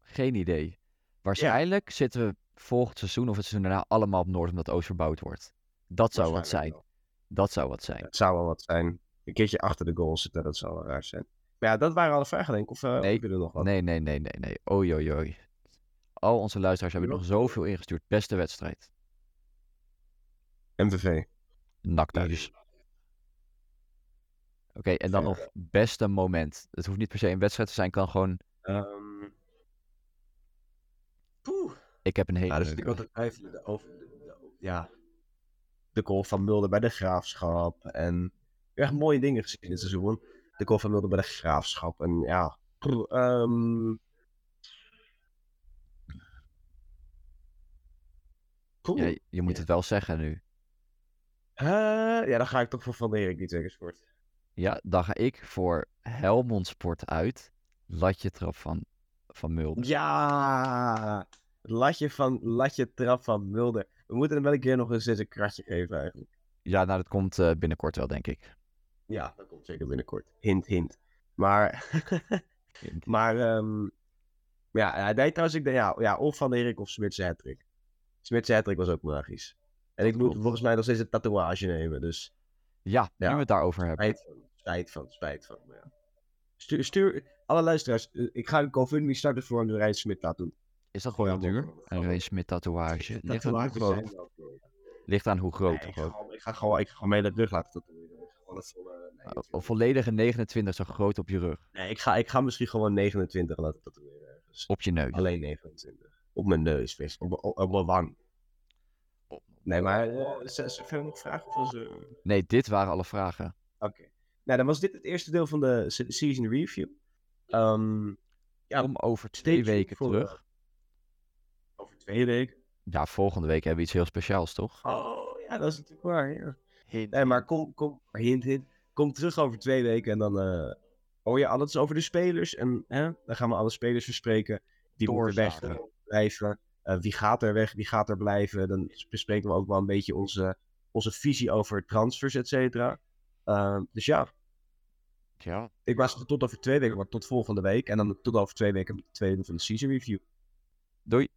Geen idee. Waarschijnlijk zitten we volgend seizoen of het seizoen daarna allemaal op Noord omdat Oost verbouwd wordt. Dat zou wat zijn. Dat zou wat zijn. Het zou wel wat zijn. Een keertje achter de goal zitten, dat zou wel raar zijn. Maar ja, dat waren alle vragen, denk ik. Of eh Nee, heb je er nog wat? Nee, nee, nee, nee, nee. Oei, oei, oei. Al onze luisteraars hebben nog zoveel ingestuurd. Beste wedstrijd. MVV. NAC Oké, en dan nog beste moment. Het hoeft niet per se een wedstrijd te zijn, kan gewoon... Ehm Poeh. Ik heb een hele Ja, dus ik altijd twijfelen over ja, de goal van Mulder bij de Graafschap. En echt mooie dingen gezien dit seizoen. De goal van Mulder bij de Graafschap. En ja, poeh, ehm. Ja, je moet het wel zeggen nu. Eh, ja, dan ga ik toch voor Van Erik die twee scoort. Ja, dan ga ik voor Helmond Sport uit. Latje trap van, van Mulder. Ja, latje van latje trap van Mulder. We moeten hem wel een keer nog eens een kratje geven eigenlijk. Ja, nou, dat komt eh, binnenkort wel, denk ik. Ja, dat komt zeker binnenkort. Hint, hint. Maar, maar ehm, ja, hij deed trouwens, ik denk, ja, ja, of Van Erik of Smits hattrick. Smits hattrick was ook magisch. En ik moet volgens mij nog steeds een tatoeage nemen, dus Ja, nu Ja. we het daarover hebben. Spijt van, spijt van, maar Ja. Stuur, stuur, alle luisteraars, eh, ik ga een GoFundMe starten voor een Rijn Smit laten doen. Is dat gewoon duur? Een Ray Smit tatoeage. Ligt aan, groot, zijn ligt aan hoe groot. Nee, ik, ga ik ga gewoon, ik ga gewoon mijn hele rug laten tatoeëren. Volle- nee, Oh, Een volledige 29 zo groot op je rug. Nee, ik ga, ik ga misschien gewoon 29 laten tatoeëren. ergens. Op je neus. Alleen 29. Op mijn neus, wees. Op, mijn- op, op mijn wang. Nee, maar eh, ze, ze verder nog vragen? Of eh, Nee, dit waren alle vragen. Oké. Nou, dan was dit het eerste deel van de se- season review. Ehm, ja, Om over twee weken voor, terug. over twee weken. Ja, volgende week hebben we iets heel speciaals, toch? Oh, ja, dat is natuurlijk waar. Ja. Nee, maar kom, kom, hint, hint. Kom terug over twee weken en dan eh hoor je alles over de spelers. En hè, dan gaan we alle spelers bespreken. Die moeten weg blijven. Eh, wie gaat er weg, wie gaat er blijven. Dan bespreken we ook wel een beetje onze, onze visie over transfers, et cetera. Eh, dus ja, Ja. ik was tot over twee weken, maar tot volgende week. En dan tot over twee weken de tweede van de season review. Doei.